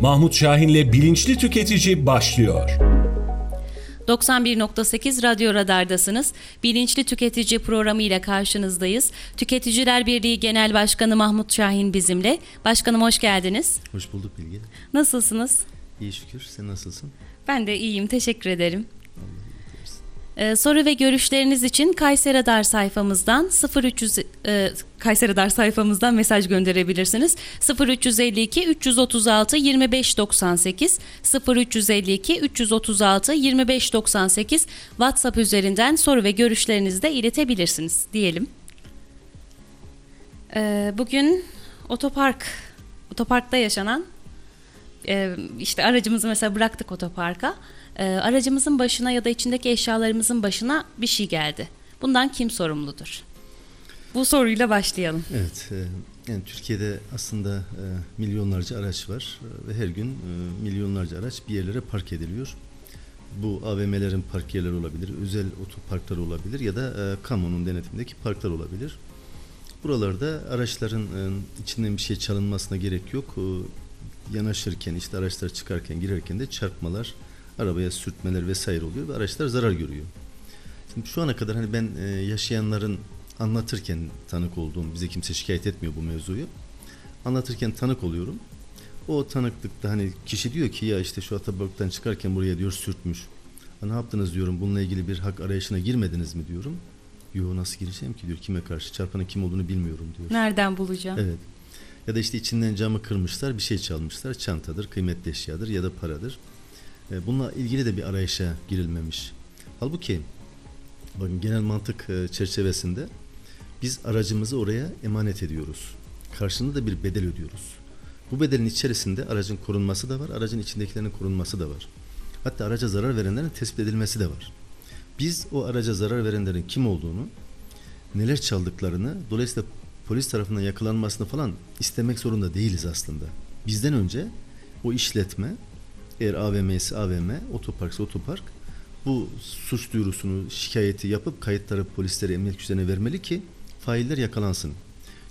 Mahmut Şahin'le Bilinçli Tüketici başlıyor. 91.8 Radyo Radar'dasınız. Bilinçli Tüketici programı ile karşınızdayız. Tüketiciler Birliği Genel Başkanı Mahmut Şahin bizimle. Başkanım hoş geldiniz. Hoş bulduk Bilge. Nasılsınız? İyi şükür. Sen nasılsın? Ben de iyiyim. Teşekkür ederim. Ee, soru ve görüşleriniz için Kayseri Radar sayfamızdan 0300 e, Kayseri Radar sayfamızdan mesaj gönderebilirsiniz. 0352 336 2598 0352 336 2598 WhatsApp üzerinden soru ve görüşlerinizi de iletebilirsiniz diyelim. Ee, bugün otopark otoparkta yaşanan e, işte aracımızı mesela bıraktık otoparka. E, aracımızın başına ya da içindeki eşyalarımızın başına bir şey geldi. Bundan kim sorumludur? Bu soruyla başlayalım. Evet. E, yani Türkiye'de aslında e, milyonlarca araç var e, ve her gün e, milyonlarca araç bir yerlere park ediliyor. Bu AVM'lerin park yerleri olabilir, özel otoparklar olabilir ya da e, kamunun denetimindeki parklar olabilir. Buralarda araçların e, içinden bir şey çalınmasına gerek yok. E, yanaşırken işte araçlar çıkarken girerken de çarpmalar, arabaya sürtmeler vesaire oluyor ve araçlar zarar görüyor. Şimdi şu ana kadar hani ben e, yaşayanların anlatırken tanık olduğum, bize kimse şikayet etmiyor bu mevzuyu. Anlatırken tanık oluyorum. O tanıklıkta hani kişi diyor ki ya işte şu Atabark'tan çıkarken buraya diyor sürtmüş. Ha, ne yaptınız diyorum bununla ilgili bir hak arayışına girmediniz mi diyorum. Yo nasıl gireceğim ki diyor kime karşı çarpanın kim olduğunu bilmiyorum diyor. Nereden bulacağım? Evet. Ya da işte içinden camı kırmışlar, bir şey çalmışlar. Çantadır, kıymetli eşyadır ya da paradır. E, bununla ilgili de bir arayışa girilmemiş. Halbuki bakın genel mantık e, çerçevesinde biz aracımızı oraya emanet ediyoruz. Karşılığında da bir bedel ödüyoruz. Bu bedelin içerisinde aracın korunması da var, aracın içindekilerin korunması da var. Hatta araca zarar verenlerin tespit edilmesi de var. Biz o araca zarar verenlerin kim olduğunu, neler çaldıklarını, dolayısıyla polis tarafından yakalanmasını falan istemek zorunda değiliz aslında. Bizden önce o işletme eğer AVM ise AVM, otoparksa otopark bu suç duyurusunu, şikayeti yapıp kayıtları polislere, emniyet güçlerine vermeli ki failler yakalansın.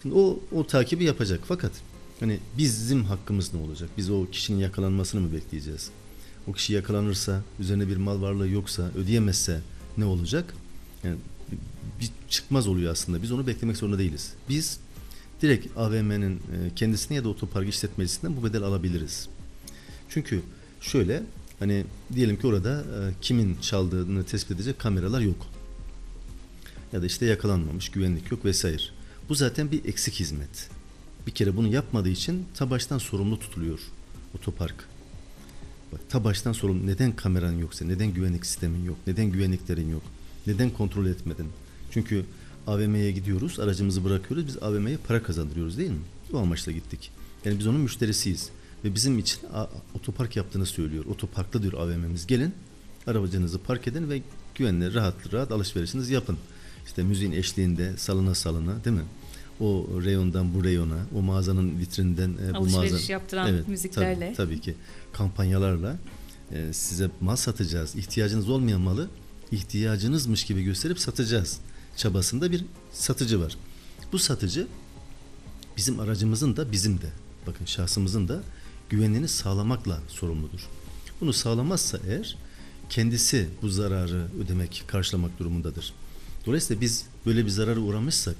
Şimdi o, o takibi yapacak fakat hani bizim hakkımız ne olacak? Biz o kişinin yakalanmasını mı bekleyeceğiz? O kişi yakalanırsa, üzerine bir mal varlığı yoksa, ödeyemezse ne olacak? Yani bir çıkmaz oluyor aslında. Biz onu beklemek zorunda değiliz. Biz direkt AVM'nin kendisine ya da otopark işletmecisinden bu bedel alabiliriz. Çünkü şöyle hani diyelim ki orada kimin çaldığını tespit edecek kameralar yok. Ya da işte yakalanmamış, güvenlik yok vesaire. Bu zaten bir eksik hizmet. Bir kere bunu yapmadığı için ta baştan sorumlu tutuluyor otopark. Bak ta baştan sorumlu. Neden kameran yoksa, neden güvenlik sistemin yok, neden güvenliklerin yok, neden kontrol etmedin? Çünkü AVM'ye gidiyoruz, aracımızı bırakıyoruz, biz AVM'ye para kazandırıyoruz değil mi? Bu amaçla gittik. Yani biz onun müşterisiyiz. Ve bizim için otopark yaptığını söylüyor. Otoparkta diyor AVM'miz. Gelin, arabacınızı park edin ve güvenli, rahat rahat alışverişinizi yapın. İşte müziğin eşliğinde salına salına değil mi? O reyondan bu reyona, o mağazanın vitrinden e, bu Alışveriş mağazanın... yaptıran evet, müziklerle. Tabii, tabii ki kampanyalarla e, size mal satacağız. İhtiyacınız olmayan malı ihtiyacınızmış gibi gösterip satacağız çabasında bir satıcı var. Bu satıcı bizim aracımızın da bizim de bakın şahsımızın da güvenliğini sağlamakla sorumludur. Bunu sağlamazsa eğer kendisi bu zararı ödemek, karşılamak durumundadır. Dolayısıyla biz böyle bir zarara uğramışsak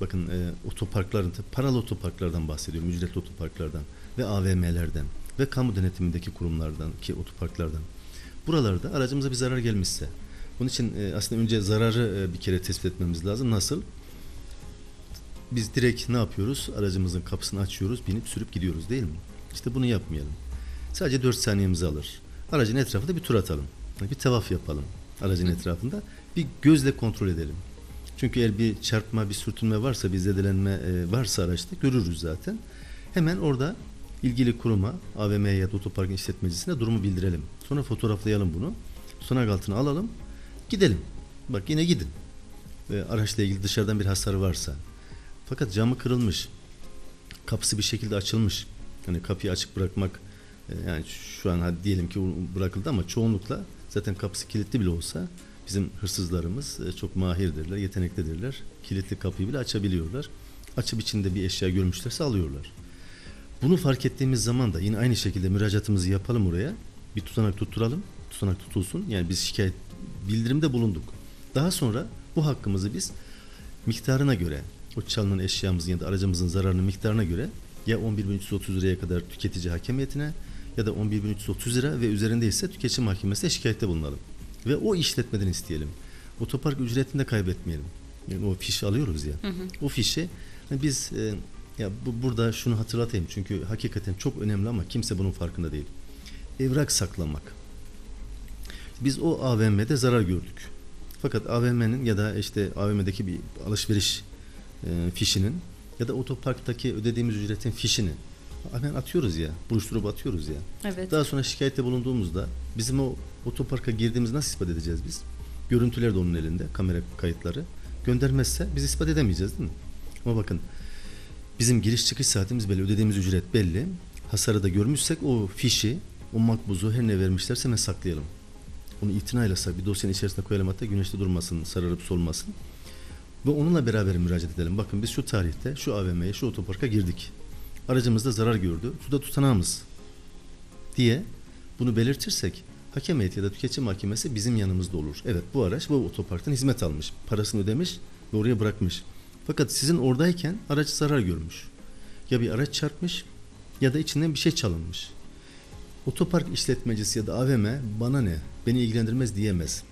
bakın e, otoparkların, paralı otoparklardan bahsediyorum, ücretli otoparklardan ve AVM'lerden ve kamu denetimindeki kurumlardan ki otoparklardan. Buralarda aracımıza bir zarar gelmişse bunun için e, aslında önce zararı e, bir kere tespit etmemiz lazım. Nasıl? Biz direkt ne yapıyoruz? Aracımızın kapısını açıyoruz, binip sürüp gidiyoruz değil mi? İşte bunu yapmayalım. Sadece 4 saniyemizi alır. Aracın etrafında bir tur atalım. Bir tavaf yapalım aracın etrafında. Bir gözle kontrol edelim. Çünkü eğer bir çarpma, bir sürtünme varsa, bir zedelenme e, varsa araçta görürüz zaten. Hemen orada ilgili kuruma, AVM'ye ya da otoparkın işletmecisine durumu bildirelim. Sonra fotoğraflayalım bunu. Sonra altına alalım. Gidelim. Bak yine gidin. E, araçla ilgili dışarıdan bir hasar varsa. Fakat camı kırılmış. Kapısı bir şekilde açılmış. Hani kapıyı açık bırakmak e, yani şu an hadi diyelim ki bırakıldı ama çoğunlukla zaten kapısı kilitli bile olsa bizim hırsızlarımız e, çok mahirdirler, yeteneklidirler. Kilitli kapıyı bile açabiliyorlar. Açıp içinde bir eşya görmüşlerse alıyorlar. Bunu fark ettiğimiz zaman da yine aynı şekilde müracaatımızı yapalım oraya. Bir tutanak tutturalım. Tutanak tutulsun. Yani biz şikayet bildirimde bulunduk. Daha sonra bu hakkımızı biz miktarına göre o çalınan eşyamızın ya da aracımızın zararının miktarına göre ya 11.330 liraya kadar tüketici hakemiyetine ya da 11.330 lira ve üzerinde ise tüketici mahkemesine şikayette bulunalım. Ve o işletmeden isteyelim. Otopark ücretini de kaybetmeyelim. Yani o fiş alıyoruz ya. O fişi hani biz e, ya bu, burada şunu hatırlatayım çünkü hakikaten çok önemli ama kimse bunun farkında değil. Evrak saklamak. Biz o AVM'de zarar gördük. Fakat AVM'nin ya da işte AVM'deki bir alışveriş e, fişinin ya da otoparktaki ödediğimiz ücretin fişini hemen atıyoruz ya, buruşturup atıyoruz ya. Evet. Daha sonra şikayette bulunduğumuzda bizim o otoparka girdiğimizi nasıl ispat edeceğiz biz? Görüntüler de onun elinde, kamera kayıtları. Göndermezse biz ispat edemeyeceğiz değil mi? Ama bakın bizim giriş çıkış saatimiz belli, ödediğimiz ücret belli. Hasarı da görmüşsek o fişi, o makbuzu her ne vermişlerse hemen saklayalım. Onu itinayla bir dosyanın içerisine koyalım hatta güneşte durmasın, sararıp solmasın. Ve onunla beraber müracaat edelim. Bakın biz şu tarihte şu AVM'ye, şu otoparka girdik. Aracımızda zarar gördü. Suda tutanağımız diye bunu belirtirsek hakem heyeti ya da tüketici mahkemesi bizim yanımızda olur. Evet bu araç bu otoparktan hizmet almış. Parasını ödemiş ve oraya bırakmış. Fakat sizin oradayken araç zarar görmüş. Ya bir araç çarpmış ya da içinden bir şey çalınmış. Otopark işletmecisi ya da AVM bana ne beni ilgilendirmez diyemez.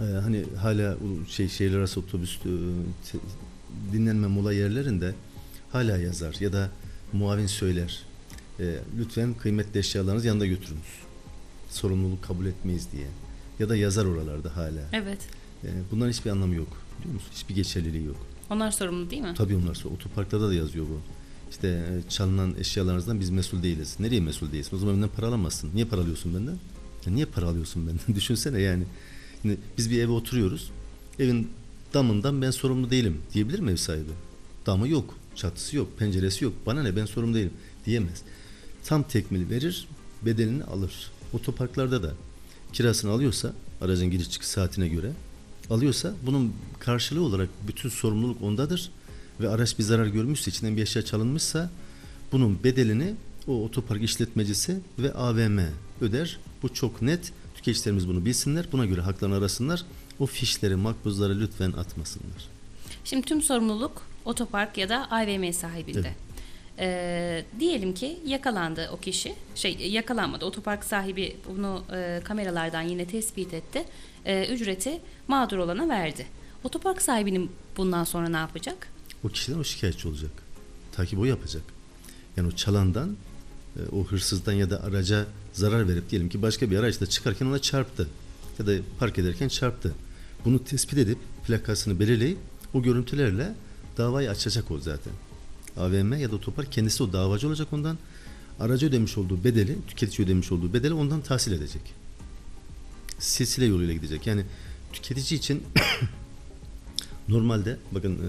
Ee, hani hala şey şehirler arası otobüs e, dinlenme mola yerlerinde hala yazar ya da muavin söyler. E, lütfen kıymetli eşyalarınızı yanında götürünüz. Sorumluluk kabul etmeyiz diye. Ya da yazar oralarda hala. Evet. E, bunların hiçbir anlamı yok. Biliyor musun? Hiçbir geçerliliği yok. Onlar sorumlu değil mi? Tabii onlar sonra otoparklarda da yazıyor bu. İşte e, çalınan eşyalarınızdan biz mesul değiliz. Nereye mesul değilsin? O zaman benden para alamazsın. Niye para alıyorsun benden? Ya niye para alıyorsun benden? Düşünsene yani. Şimdi biz bir eve oturuyoruz. Evin damından ben sorumlu değilim diyebilir mi ev sahibi? Damı yok, çatısı yok, penceresi yok. Bana ne ben sorumlu değilim diyemez. Tam tekmil verir, bedelini alır. Otoparklarda da kirasını alıyorsa aracın giriş çıkış saatine göre alıyorsa bunun karşılığı olarak bütün sorumluluk ondadır ve araç bir zarar görmüşse içinden bir eşya çalınmışsa bunun bedelini o otopark işletmecisi ve AVM öder. Bu çok net. Tüketicilerimiz bunu bilsinler. Buna göre haklarını arasınlar. O fişleri, makbuzları lütfen atmasınlar. Şimdi tüm sorumluluk otopark ya da AVM sahibinde. Evet. Ee, diyelim ki yakalandı o kişi. Şey yakalanmadı. Otopark sahibi bunu e, kameralardan yine tespit etti. Ee, ücreti mağdur olana verdi. Otopark sahibinin bundan sonra ne yapacak? O kişiden o şikayetçi olacak. Takip o yapacak. Yani o çalandan, e, o hırsızdan ya da araca zarar verip diyelim ki başka bir araçla çıkarken ona çarptı. Ya da park ederken çarptı. Bunu tespit edip plakasını belirleyip o görüntülerle davayı açacak o zaten. AVM ya da otopark kendisi o davacı olacak ondan. Aracı ödemiş olduğu bedeli, tüketici ödemiş olduğu bedeli ondan tahsil edecek. Silsile yoluyla gidecek. Yani tüketici için normalde bakın e,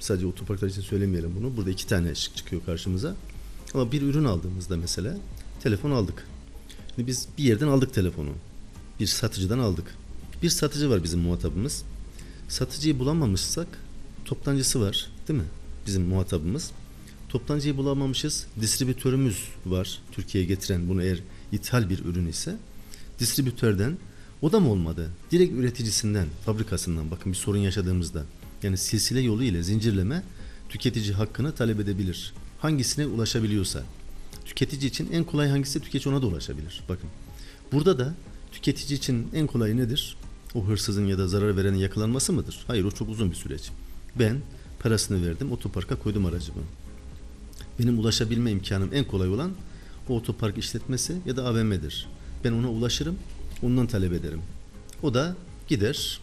sadece otoparklar için söylemeyelim bunu. Burada iki tane şık çıkıyor karşımıza. Ama bir ürün aldığımızda mesela telefon aldık. Şimdi biz bir yerden aldık telefonu. Bir satıcıdan aldık. Bir satıcı var bizim muhatabımız. Satıcıyı bulamamışsak toptancısı var değil mi? Bizim muhatabımız. Toptancıyı bulamamışız. Distribütörümüz var. Türkiye'ye getiren bunu eğer ithal bir ürün ise distribütörden o da mı olmadı? Direkt üreticisinden, fabrikasından bakın bir sorun yaşadığımızda yani silsile yolu ile zincirleme tüketici hakkını talep edebilir. Hangisine ulaşabiliyorsa. Tüketici için en kolay hangisi tüketici ona da ulaşabilir. Bakın. Burada da tüketici için en kolay nedir? O hırsızın ya da zarar verenin yakalanması mıdır? Hayır o çok uzun bir süreç. Ben parasını verdim otoparka koydum aracımı. Benim ulaşabilme imkanım en kolay olan o otopark işletmesi ya da AVM'dir. Ben ona ulaşırım, ondan talep ederim. O da gider,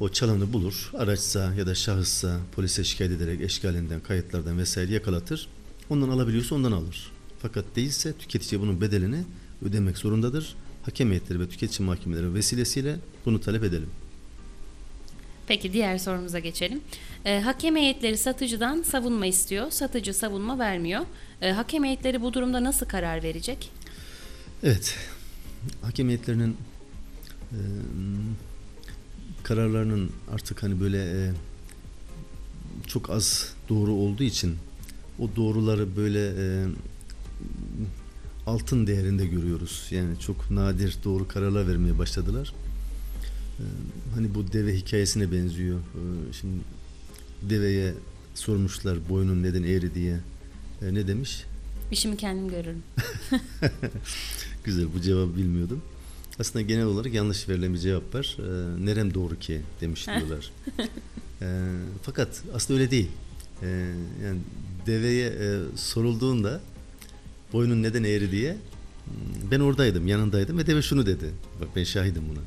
o çalanı bulur, araçsa ya da şahıssa polise şikayet ederek eşkalinden, kayıtlardan vesaire yakalatır. Ondan alabiliyorsa ondan alır. Fakat değilse tüketici bunun bedelini ödemek zorundadır. Hakem heyetleri ve tüketici mahkemeleri vesilesiyle bunu talep edelim. Peki diğer sorumuza geçelim. Ee, hakem heyetleri satıcıdan savunma istiyor. Satıcı savunma vermiyor. Ee, hakem heyetleri bu durumda nasıl karar verecek? Evet, hakem heyetlerinin e, kararlarının artık hani böyle e, çok az doğru olduğu için o doğruları böyle e, altın değerinde görüyoruz. Yani çok nadir doğru kararlar vermeye başladılar. E, hani bu deve hikayesine benziyor. E, şimdi deveye sormuşlar boynun neden eğri diye. E, ne demiş? İşimi kendim görürüm. Güzel bu cevabı bilmiyordum. Aslında genel olarak yanlış verilen bir cevap var. E, nerem doğru ki demiş diyorlar. E, fakat aslında öyle değil. E, yani deveye e, sorulduğunda boynun neden eğri diye hmm, ben oradaydım, yanındaydım ve deve şunu dedi. Bak ben şahidim buna.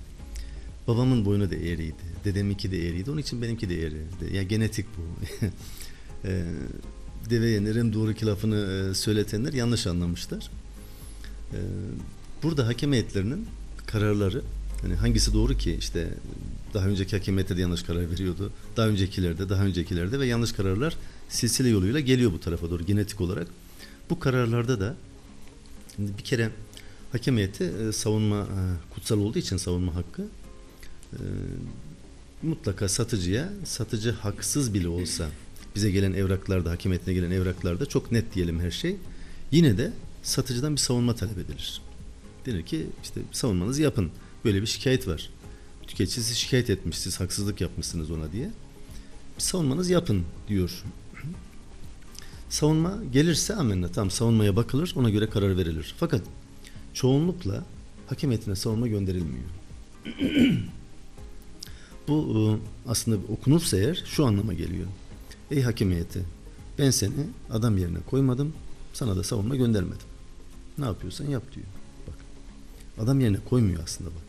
Babamın boynu da eğriydi. Dedeminki de eğriydi. Onun için benimki de eğri. Ya genetik bu. e, deveye nerem doğru ki lafını e, söyletenler yanlış anlamışlar. E, burada hakem heyetlerinin kararları hani hangisi doğru ki işte daha önceki hakem heyeti de yanlış karar veriyordu. Daha öncekilerde, daha öncekilerde ve yanlış kararlar silsile yoluyla geliyor bu tarafa doğru genetik olarak. Bu kararlarda da bir kere hakem heyeti e, savunma e, kutsal olduğu için savunma hakkı e, mutlaka satıcıya satıcı haksız bile olsa bize gelen evraklarda hakem heyetine gelen evraklarda çok net diyelim her şey yine de satıcıdan bir savunma talep edilir. Denir ki işte savunmanızı yapın. Böyle bir şikayet var. Tüketici sizi şikayet etmiş. Siz haksızlık yapmışsınız ona diye. Bir savunmanızı yapın diyor. Savunma gelirse amenna tamam savunmaya bakılır ona göre karar verilir. Fakat çoğunlukla hakem heyetine savunma gönderilmiyor. Bu e, aslında okunursa eğer şu anlama geliyor. Ey hakem heyeti ben seni adam yerine koymadım sana da savunma göndermedim. Ne yapıyorsan yap diyor. Bak. Adam yerine koymuyor aslında bak.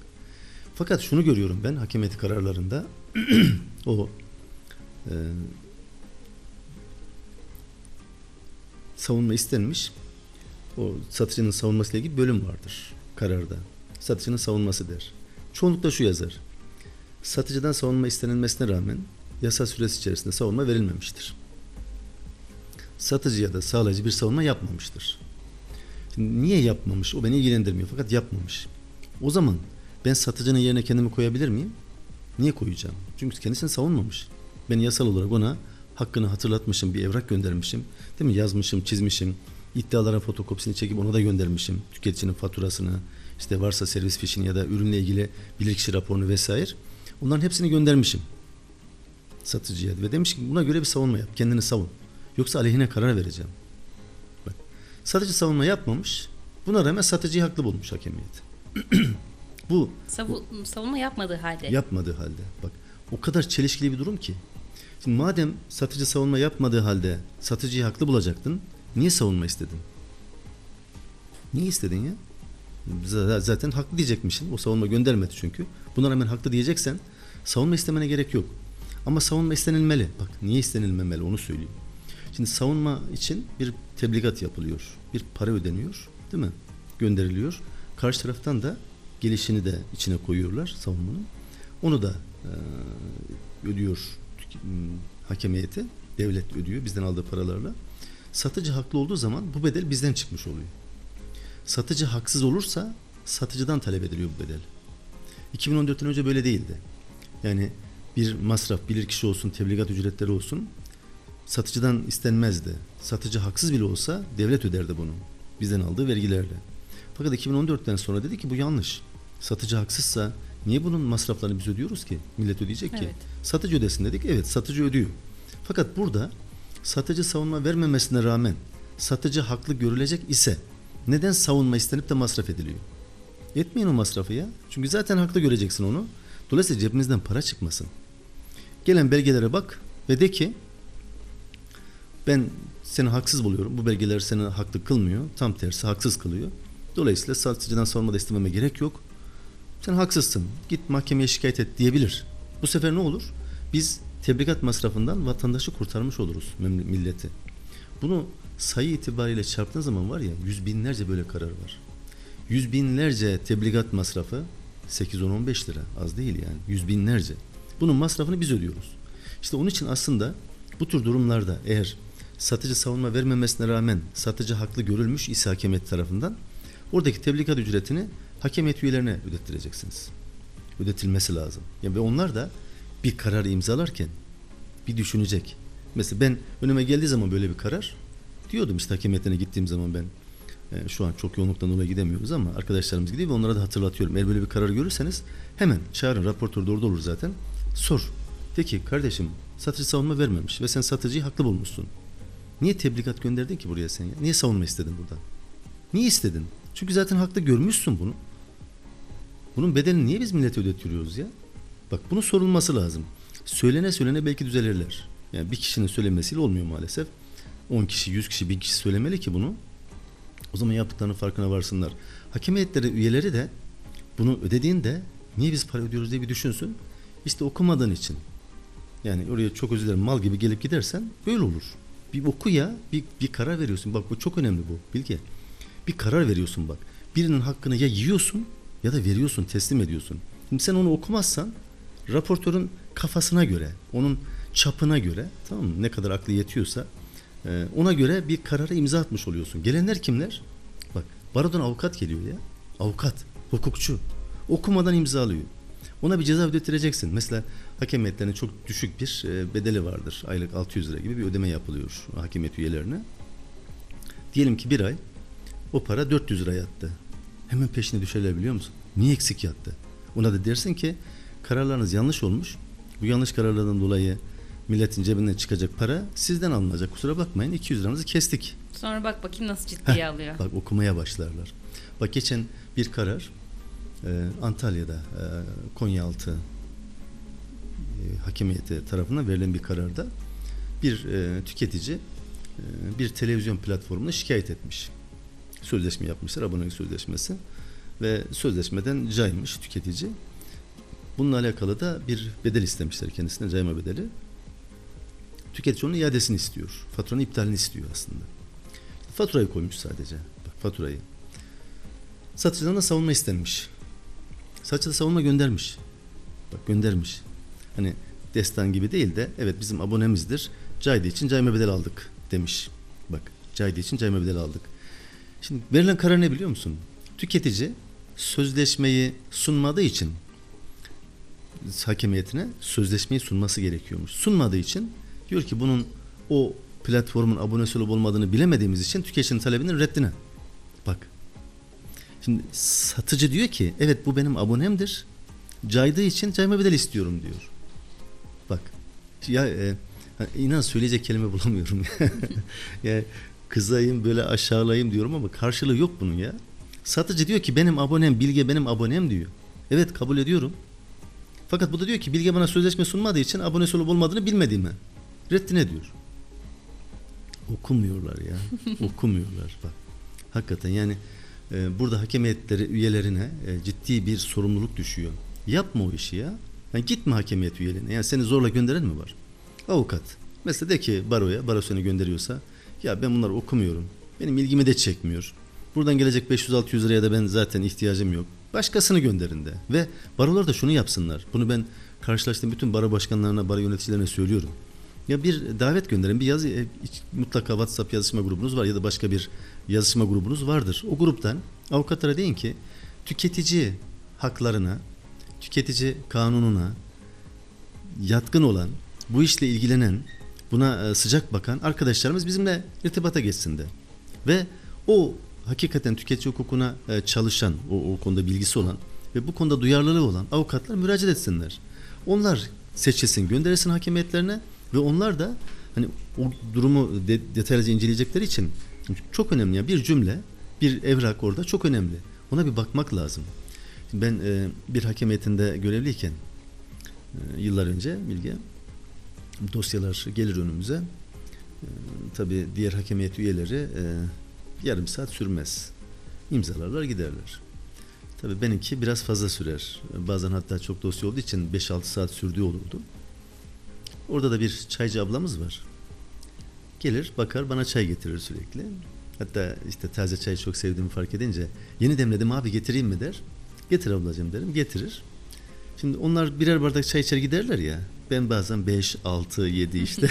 Fakat şunu görüyorum ben hakem heyeti kararlarında o e, savunma istenmiş. O satıcının savunmasıyla ilgili bölüm vardır kararda. Satıcının savunması der. Çoğunlukla şu yazar. Satıcıdan savunma istenilmesine rağmen yasa süresi içerisinde savunma verilmemiştir. Satıcıya da sağlayıcı bir savunma yapmamıştır. Şimdi niye yapmamış? O beni ilgilendirmiyor fakat yapmamış. O zaman ben satıcının yerine kendimi koyabilir miyim? Niye koyacağım? Çünkü kendisini savunmamış. Ben yasal olarak ona hakkını hatırlatmışım, bir evrak göndermişim. Değil mi? Yazmışım, çizmişim. İddiaların fotokopisini çekip ona da göndermişim. Tüketicinin faturasını, işte varsa servis fişini ya da ürünle ilgili bilirkişi raporunu vesaire. Onların hepsini göndermişim satıcıya ve demiş ki buna göre bir savunma yap. Kendini savun. Yoksa aleyhine karar vereceğim. Bak. Satıcı savunma yapmamış. Buna rağmen satıcıyı haklı bulmuş hakemiyet. Bu Savu- savunma yapmadığı halde. yapmadığı halde. Bak o kadar çelişkili bir durum ki. Şimdi madem satıcı savunma yapmadığı halde satıcıyı haklı bulacaktın. Niye savunma istedin? Niye istedin ya? Z- Zaten haklı diyecekmişsin. O savunma göndermedi çünkü. Buna rağmen haklı diyeceksen savunma istemene gerek yok. Ama savunma istenilmeli. Bak niye istenilmemeli onu söyleyeyim. Şimdi savunma için bir tebligat yapılıyor. Bir para ödeniyor. Değil mi? Gönderiliyor. Karşı taraftan da gelişini de içine koyuyorlar savunmanın. Onu da e, ödüyor tük- m, hakem heyeti. Devlet ödüyor bizden aldığı paralarla. Satıcı haklı olduğu zaman bu bedel bizden çıkmış oluyor. Satıcı haksız olursa satıcıdan talep ediliyor bu bedel. 2014'ten önce böyle değildi. Yani bir masraf, bilirkişi olsun, tebligat ücretleri olsun satıcıdan istenmezdi. Satıcı haksız bile olsa devlet öderdi bunu. Bizden aldığı vergilerle. Fakat 2014'ten sonra dedi ki bu yanlış. Satıcı haksızsa niye bunun masraflarını biz ödüyoruz ki? Millet ödeyecek ki. Evet. Satıcı ödesin dedik. Evet satıcı ödüyor. Fakat burada satıcı savunma vermemesine rağmen satıcı haklı görülecek ise neden savunma istenip de masraf ediliyor? Etmeyin o masrafı ya. Çünkü zaten haklı göreceksin onu. Dolayısıyla cebimizden para çıkmasın. Gelen belgelere bak ve de ki ben seni haksız buluyorum. Bu belgeler seni haklı kılmıyor. Tam tersi haksız kılıyor. Dolayısıyla satıcıdan savunma da istememe gerek yok. Sen haksızsın. Git mahkemeye şikayet et diyebilir. Bu sefer ne olur? Biz tebligat masrafından vatandaşı kurtarmış oluruz milleti. Bunu sayı itibariyle çarptığın zaman var ya yüz binlerce böyle karar var. Yüz binlerce tebligat masrafı 8-10-15 lira az değil yani yüz binlerce. Bunun masrafını biz ödüyoruz. İşte onun için aslında bu tür durumlarda eğer satıcı savunma vermemesine rağmen satıcı haklı görülmüş ise hakemiyet tarafından oradaki tebligat ücretini hakemiyet üyelerine ödettireceksiniz. Ödetilmesi lazım. Yani ve onlar da bir kararı imzalarken bir düşünecek. Mesela ben önüme geldiği zaman böyle bir karar diyordum işte hakemiyetine gittiğim zaman ben e, şu an çok yoğunluktan dolayı gidemiyoruz ama arkadaşlarımız gidiyor ve onlara da hatırlatıyorum. Eğer böyle bir karar görürseniz hemen çağırın raportör de orada olur zaten. Sor. De ki kardeşim satıcı savunma vermemiş ve sen satıcıyı haklı bulmuşsun. Niye tebligat gönderdin ki buraya sen ya? Niye savunma istedin burada? Niye istedin? Çünkü zaten haklı görmüşsün bunu. Bunun bedelini niye biz millete ödetiyoruz ya? Bak bunun sorulması lazım. Söylene söylene belki düzelirler. Yani bir kişinin söylemesiyle olmuyor maalesef. 10 kişi, 100 kişi, 1000 kişi söylemeli ki bunu. O zaman yaptıklarının farkına varsınlar. Hakem heyetleri üyeleri de bunu ödediğinde niye biz para ödüyoruz diye bir düşünsün. İşte okumadığın için. Yani oraya çok özür dilerim mal gibi gelip gidersen böyle olur. Bir oku ya, bir, bir karar veriyorsun. Bak bu çok önemli bu Bilge. Bir karar veriyorsun bak. Birinin hakkını ya yiyorsun ya da veriyorsun, teslim ediyorsun. Şimdi sen onu okumazsan raportörün kafasına göre, onun çapına göre tamam mı? Ne kadar aklı yetiyorsa e, ona göre bir karara imza atmış oluyorsun. Gelenler kimler? Bak barodan avukat geliyor ya. Avukat, hukukçu. Okumadan imzalıyor. Ona bir ceza ödettireceksin. Mesela hakem heyetlerine çok düşük bir e, bedeli vardır. Aylık 600 lira gibi bir ödeme yapılıyor hakemiyet üyelerine. Diyelim ki bir ay o para 400 lira yattı. Hemen peşine düşerler biliyor musun? Niye eksik yattı? Ona da dersin ki kararlarınız yanlış olmuş. Bu yanlış kararlardan dolayı milletin cebinden çıkacak para sizden alınacak. Kusura bakmayın 200 liranızı kestik. Sonra bak bakayım nasıl ciddiye alıyor. Bak okumaya başlarlar. Bak geçen bir karar e, Antalya'da e, Konyaaltı e, hakemiyeti tarafından verilen bir kararda bir e, tüketici e, bir televizyon platformuna şikayet etmiş. Sözleşme yapmışlar, abonelik sözleşmesi ve sözleşmeden caymış tüketici. Bununla alakalı da bir bedel istemişler kendisine, cayma bedeli. Tüketici onun iadesini istiyor. Faturanın iptalini istiyor aslında. Faturayı koymuş sadece. Bak faturayı. Satıcıdan da savunma istenmiş. Satıcı da savunma göndermiş. Bak göndermiş. Hani destan gibi değil de evet bizim abonemizdir. Caydı için cayma bedel aldık demiş. Bak caydı için cayma bedel aldık. Şimdi verilen karar ne biliyor musun? Tüketici sözleşmeyi sunmadığı için hakemiyetine sözleşmeyi sunması gerekiyormuş. Sunmadığı için diyor ki bunun o platformun abonesi olup olmadığını bilemediğimiz için tüketicinin talebinin reddine. Bak. Şimdi satıcı diyor ki evet bu benim abonemdir. Caydığı için cayma bedel istiyorum diyor. Bak. Ya e, inan söyleyecek kelime bulamıyorum. ya kızayım böyle aşağılayayım diyorum ama karşılığı yok bunun ya. Satıcı diyor ki benim abonem Bilge benim abonem diyor. Evet kabul ediyorum. Fakat bu da diyor ki Bilge bana sözleşme sunmadığı için abonesi olup olmadığını bilmediğimi reddine diyor. Okumuyorlar ya. Okumuyorlar bak. Hakikaten yani e, burada hakem heyetleri üyelerine e, ciddi bir sorumluluk düşüyor. Yapma o işi ya. Yani gitme hakemiyet üyelerine. Yani seni zorla gönderen mi var? Avukat. Mesela de ki baroya, baro seni gönderiyorsa ya ben bunları okumuyorum. Benim ilgimi de çekmiyor. Buradan gelecek 500-600 liraya da ben zaten ihtiyacım yok. Başkasını gönderin de. Ve barolar da şunu yapsınlar. Bunu ben karşılaştığım bütün baro başkanlarına, baro yöneticilerine söylüyorum. Ya bir davet gönderin, bir yazı e, mutlaka WhatsApp yazışma grubunuz var ya da başka bir yazışma grubunuz vardır. O gruptan avukatlara deyin ki tüketici haklarına, tüketici kanununa yatkın olan, bu işle ilgilenen, buna e, sıcak bakan arkadaşlarımız bizimle irtibata geçsin de. Ve o hakikaten tüketici hukukuna e, çalışan, o, o konuda bilgisi olan ve bu konuda duyarlılığı olan avukatlar müracaat etsinler. Onlar seçilsin, gönderilsin hakimiyetlerine ve onlar da hani o durumu de, detaylıca inceleyecekleri için çok önemli. Yani bir cümle, bir evrak orada çok önemli. Ona bir bakmak lazım. Ben e, bir hakemiyetinde görevliyken e, yıllar önce Bilge dosyalar gelir önümüze. E, tabii diğer hakemiyet üyeleri e, yarım saat sürmez. İmzalarlar giderler. Tabii benimki biraz fazla sürer. Bazen hatta çok dosya olduğu için 5-6 saat sürdüğü olurdu. Orada da bir çaycı ablamız var. Gelir bakar bana çay getirir sürekli. Hatta işte taze çayı çok sevdiğimi fark edince yeni demledim abi getireyim mi der. Getir ablacığım derim getirir. Şimdi onlar birer bardak çay içer giderler ya. Ben bazen 5, 6, 7 işte.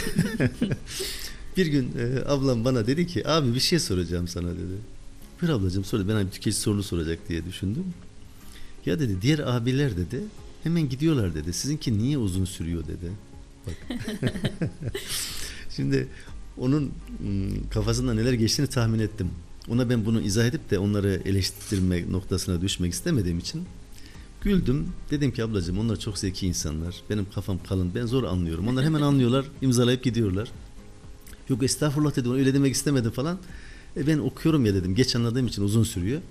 bir gün e, ablam bana dedi ki abi bir şey soracağım sana dedi. Bir ablacığım sordu. Ben hani tüketici sorunu soracak diye düşündüm. Ya dedi diğer abiler dedi hemen gidiyorlar dedi. Sizinki niye uzun sürüyor dedi. Bak. Şimdi onun kafasında neler geçtiğini tahmin ettim. Ona ben bunu izah edip de onları eleştirme noktasına düşmek istemediğim için güldüm. Dedim ki ablacığım onlar çok zeki insanlar. Benim kafam kalın. Ben zor anlıyorum. Onlar hemen anlıyorlar. imzalayıp gidiyorlar. Yok estağfurullah dedim. Öyle demek istemedim falan. E ben okuyorum ya dedim. Geç anladığım için uzun sürüyor.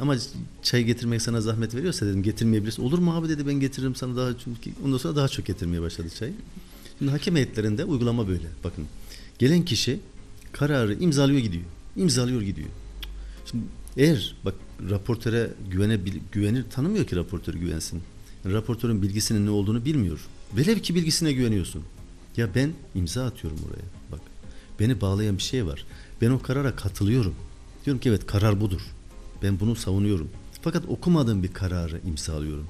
Ama çay getirmek sana zahmet veriyorsa dedim getirmeyebilirsin. Olur mu abi dedi ben getiririm sana daha çok. Ondan sonra daha çok getirmeye başladı çay. Şimdi hakem heyetlerinde uygulama böyle. Bakın gelen kişi kararı imzalıyor gidiyor. İmzalıyor gidiyor. Şimdi eğer bak raportöre güvene güvenir tanımıyor ki raportör güvensin. Raportörün bilgisinin ne olduğunu bilmiyor. Velev ki bilgisine güveniyorsun. Ya ben imza atıyorum oraya. Bak beni bağlayan bir şey var. Ben o karara katılıyorum. Diyorum ki evet karar budur. Ben bunu savunuyorum. Fakat okumadığım bir kararı imzalıyorum.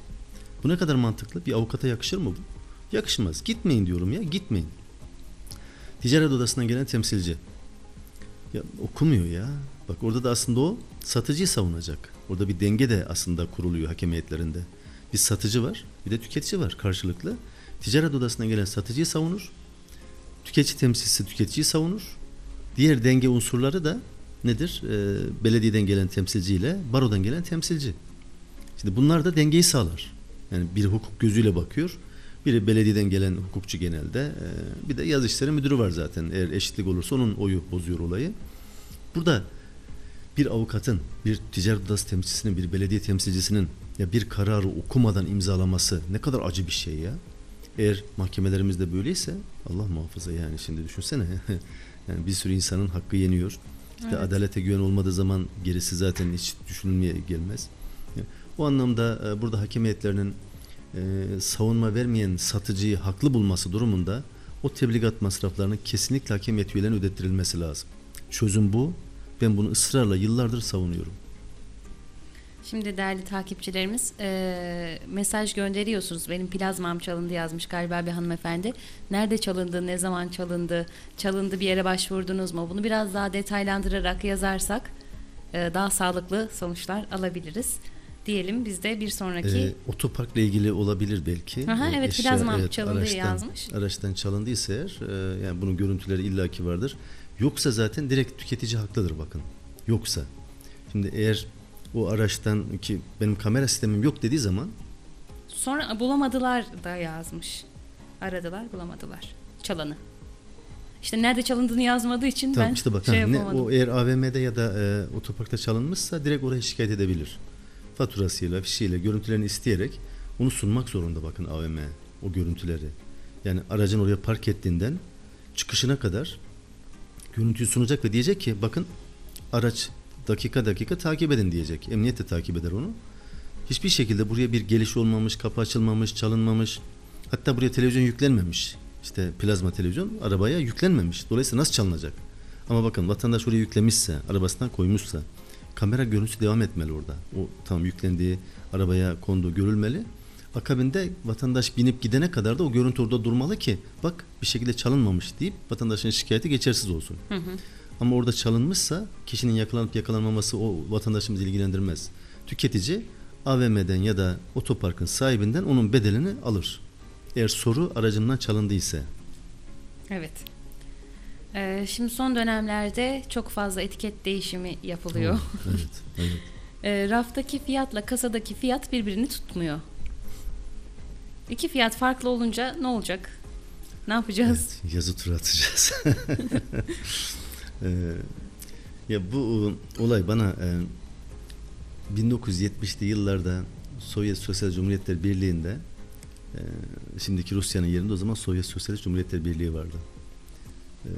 Bu ne kadar mantıklı? Bir avukata yakışır mı bu? Yakışmaz. Gitmeyin diyorum ya. Gitmeyin. Ticaret odasından gelen temsilci. Ya okumuyor ya. Bak orada da aslında o satıcıyı savunacak. Orada bir denge de aslında kuruluyor hakem heyetlerinde. Bir satıcı var, bir de tüketici var karşılıklı. Ticaret odasına gelen satıcıyı savunur. Tüketici temsilcisi tüketiciyi savunur. Diğer denge unsurları da nedir? Ee, belediyeden gelen temsilciyle barodan gelen temsilci. Şimdi bunlar da dengeyi sağlar. Yani bir hukuk gözüyle bakıyor. Biri belediyeden gelen hukukçu genelde. Ee, bir de yaz işleri müdürü var zaten. Eğer eşitlik olursa onun oyu bozuyor olayı. Burada bir avukatın, bir ticaret odası temsilcisinin, bir belediye temsilcisinin ya bir kararı okumadan imzalaması ne kadar acı bir şey ya. Eğer mahkemelerimizde böyleyse Allah muhafaza yani şimdi düşünsene. yani bir sürü insanın hakkı yeniyor. İşte evet. adalete güven olmadığı zaman gerisi zaten hiç düşünülmeye gelmez. O anlamda e, burada hakem heyetlerinin e, savunma vermeyen satıcıyı haklı bulması durumunda o tebligat masraflarının kesinlikle hakem heyet üyelerine ödettirilmesi lazım. Çözüm bu. Ben bunu ısrarla yıllardır savunuyorum. Şimdi değerli takipçilerimiz e, mesaj gönderiyorsunuz. Benim plazmam çalındı yazmış galiba bir hanımefendi. Nerede çalındı, ne zaman çalındı, çalındı bir yere başvurdunuz mu? Bunu biraz daha detaylandırarak yazarsak e, daha sağlıklı sonuçlar alabiliriz. Diyelim biz de bir sonraki... E, otoparkla ilgili olabilir belki. Aha, evet Eşya, plazmam evet, çalındı araçtan, yazmış. Araçtan çalındıysa eğer e, yani bunun görüntüleri illaki vardır. Yoksa zaten direkt tüketici haklıdır bakın. Yoksa. Şimdi eğer o araçtan ki benim kamera sistemim yok dediği zaman sonra bulamadılar da yazmış. Aradılar bulamadılar çalanı. İşte nerede çalındığını yazmadığı için tamam, ben işte bak, şey ne, o eğer AVM'de ya da e, otoparkta çalınmışsa direkt oraya şikayet edebilir. Faturasıyla, fişiyle, görüntülerini isteyerek onu sunmak zorunda bakın AVM o görüntüleri. Yani aracın oraya park ettiğinden çıkışına kadar görüntüyü sunacak ve diyecek ki bakın araç dakika dakika takip edin diyecek. Emniyet de takip eder onu. Hiçbir şekilde buraya bir geliş olmamış, kapı açılmamış, çalınmamış. Hatta buraya televizyon yüklenmemiş. İşte plazma televizyon arabaya yüklenmemiş. Dolayısıyla nasıl çalınacak? Ama bakın vatandaş oraya yüklemişse, arabasından koymuşsa kamera görüntüsü devam etmeli orada. O tam yüklendiği arabaya konduğu görülmeli. Akabinde vatandaş binip gidene kadar da o görüntü orada durmalı ki bak bir şekilde çalınmamış deyip vatandaşın şikayeti geçersiz olsun. Hı hı. Ama orada çalınmışsa kişinin yakalanıp yakalanmaması o vatandaşımızı ilgilendirmez. Tüketici AVM'den ya da otoparkın sahibinden onun bedelini alır. Eğer soru aracından çalındıysa. Evet. Ee, şimdi son dönemlerde çok fazla etiket değişimi yapılıyor. Oh, evet, evet. e, raftaki fiyatla kasadaki fiyat birbirini tutmuyor. İki fiyat farklı olunca ne olacak? Ne yapacağız? Evet, yazı tura atacağız. ee, ya bu olay bana e, 1970'li yıllarda Sovyet Sosyal Cumhuriyetler Birliği'nde e, şimdiki Rusya'nın yerinde o zaman Sovyet Sosyalist Cumhuriyetler Birliği vardı. E,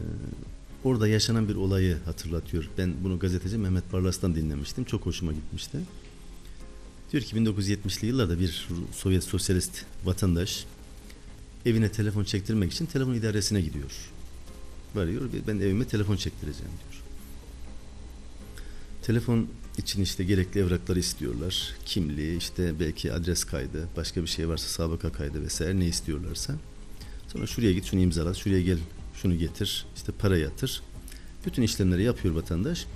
orada yaşanan bir olayı hatırlatıyor. Ben bunu gazeteci Mehmet Barlas'tan dinlemiştim. Çok hoşuma gitmişti. Diyor ki 1970'li yıllarda bir Sovyet sosyalist vatandaş evine telefon çektirmek için telefon idaresine gidiyor. Varıyor ben evime telefon çektireceğim diyor. Telefon için işte gerekli evrakları istiyorlar. Kimliği, işte belki adres kaydı, başka bir şey varsa sabıka kaydı vesaire ne istiyorlarsa. Sonra şuraya git şunu imzala, şuraya gel şunu getir, işte para yatır. Bütün işlemleri yapıyor vatandaş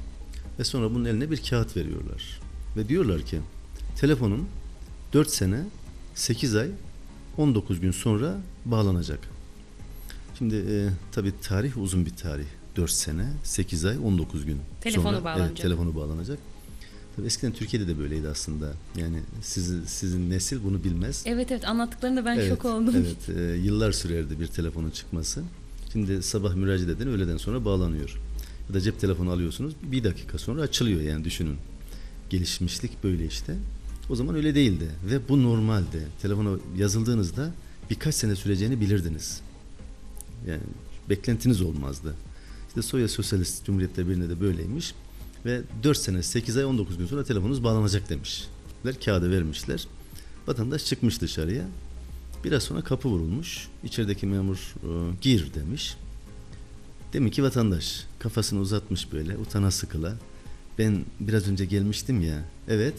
ve sonra bunun eline bir kağıt veriyorlar. Ve diyorlar ki telefonun 4 sene 8 ay 19 gün sonra bağlanacak. Şimdi e, tabii tarih uzun bir tarih. 4 sene, 8 ay, 19 gün Telefonu sonra bağlanacak. evet, telefonu bağlanacak. Tabii eskiden Türkiye'de de böyleydi aslında. Yani sizin sizin nesil bunu bilmez. Evet evet anlattıklarında ben evet, şok oldum. Evet, e, yıllar sürerdi bir telefonun çıkması. Şimdi sabah müracaat eden öğleden sonra bağlanıyor. Ya da cep telefonu alıyorsunuz bir dakika sonra açılıyor yani düşünün. Gelişmişlik böyle işte. O zaman öyle değildi ve bu normaldi. Telefona yazıldığınızda birkaç sene süreceğini bilirdiniz. Yani beklentiniz olmazdı. İşte Soya Sosyalist Cumhuriyetler Birliği'nde de böyleymiş. Ve 4 sene 8 ay 19 gün sonra telefonunuz bağlanacak demişler. Kağıdı vermişler. Vatandaş çıkmış dışarıya. Biraz sonra kapı vurulmuş. İçerideki memur e, gir demiş. Demek ki vatandaş kafasını uzatmış böyle utana sıkıla. Ben biraz önce gelmiştim ya. Evet.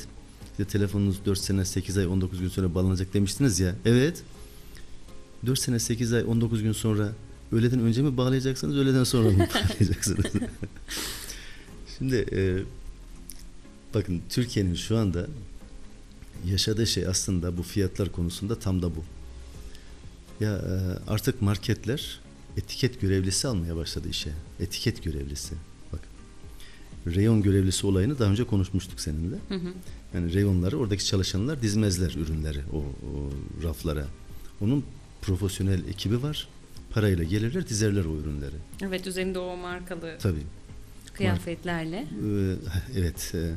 İşte telefonunuz 4 sene 8 ay 19 gün sonra bağlanacak demiştiniz ya. Evet. 4 sene 8 ay 19 gün sonra öğleden önce mi bağlayacaksınız öğleden sonra mı bağlayacaksınız? Şimdi e, bakın Türkiye'nin şu anda yaşadığı şey aslında bu fiyatlar konusunda tam da bu. Ya e, artık marketler etiket görevlisi almaya başladı işe. Etiket görevlisi. Reyon görevlisi olayını daha önce konuşmuştuk seninle. Hı hı. Yani reyonları oradaki çalışanlar dizmezler ürünleri o, o raflara. Onun profesyonel ekibi var. Parayla gelirler dizerler o ürünleri. Evet üzerinde o markalı Tabii. kıyafetlerle. Ee, evet. e,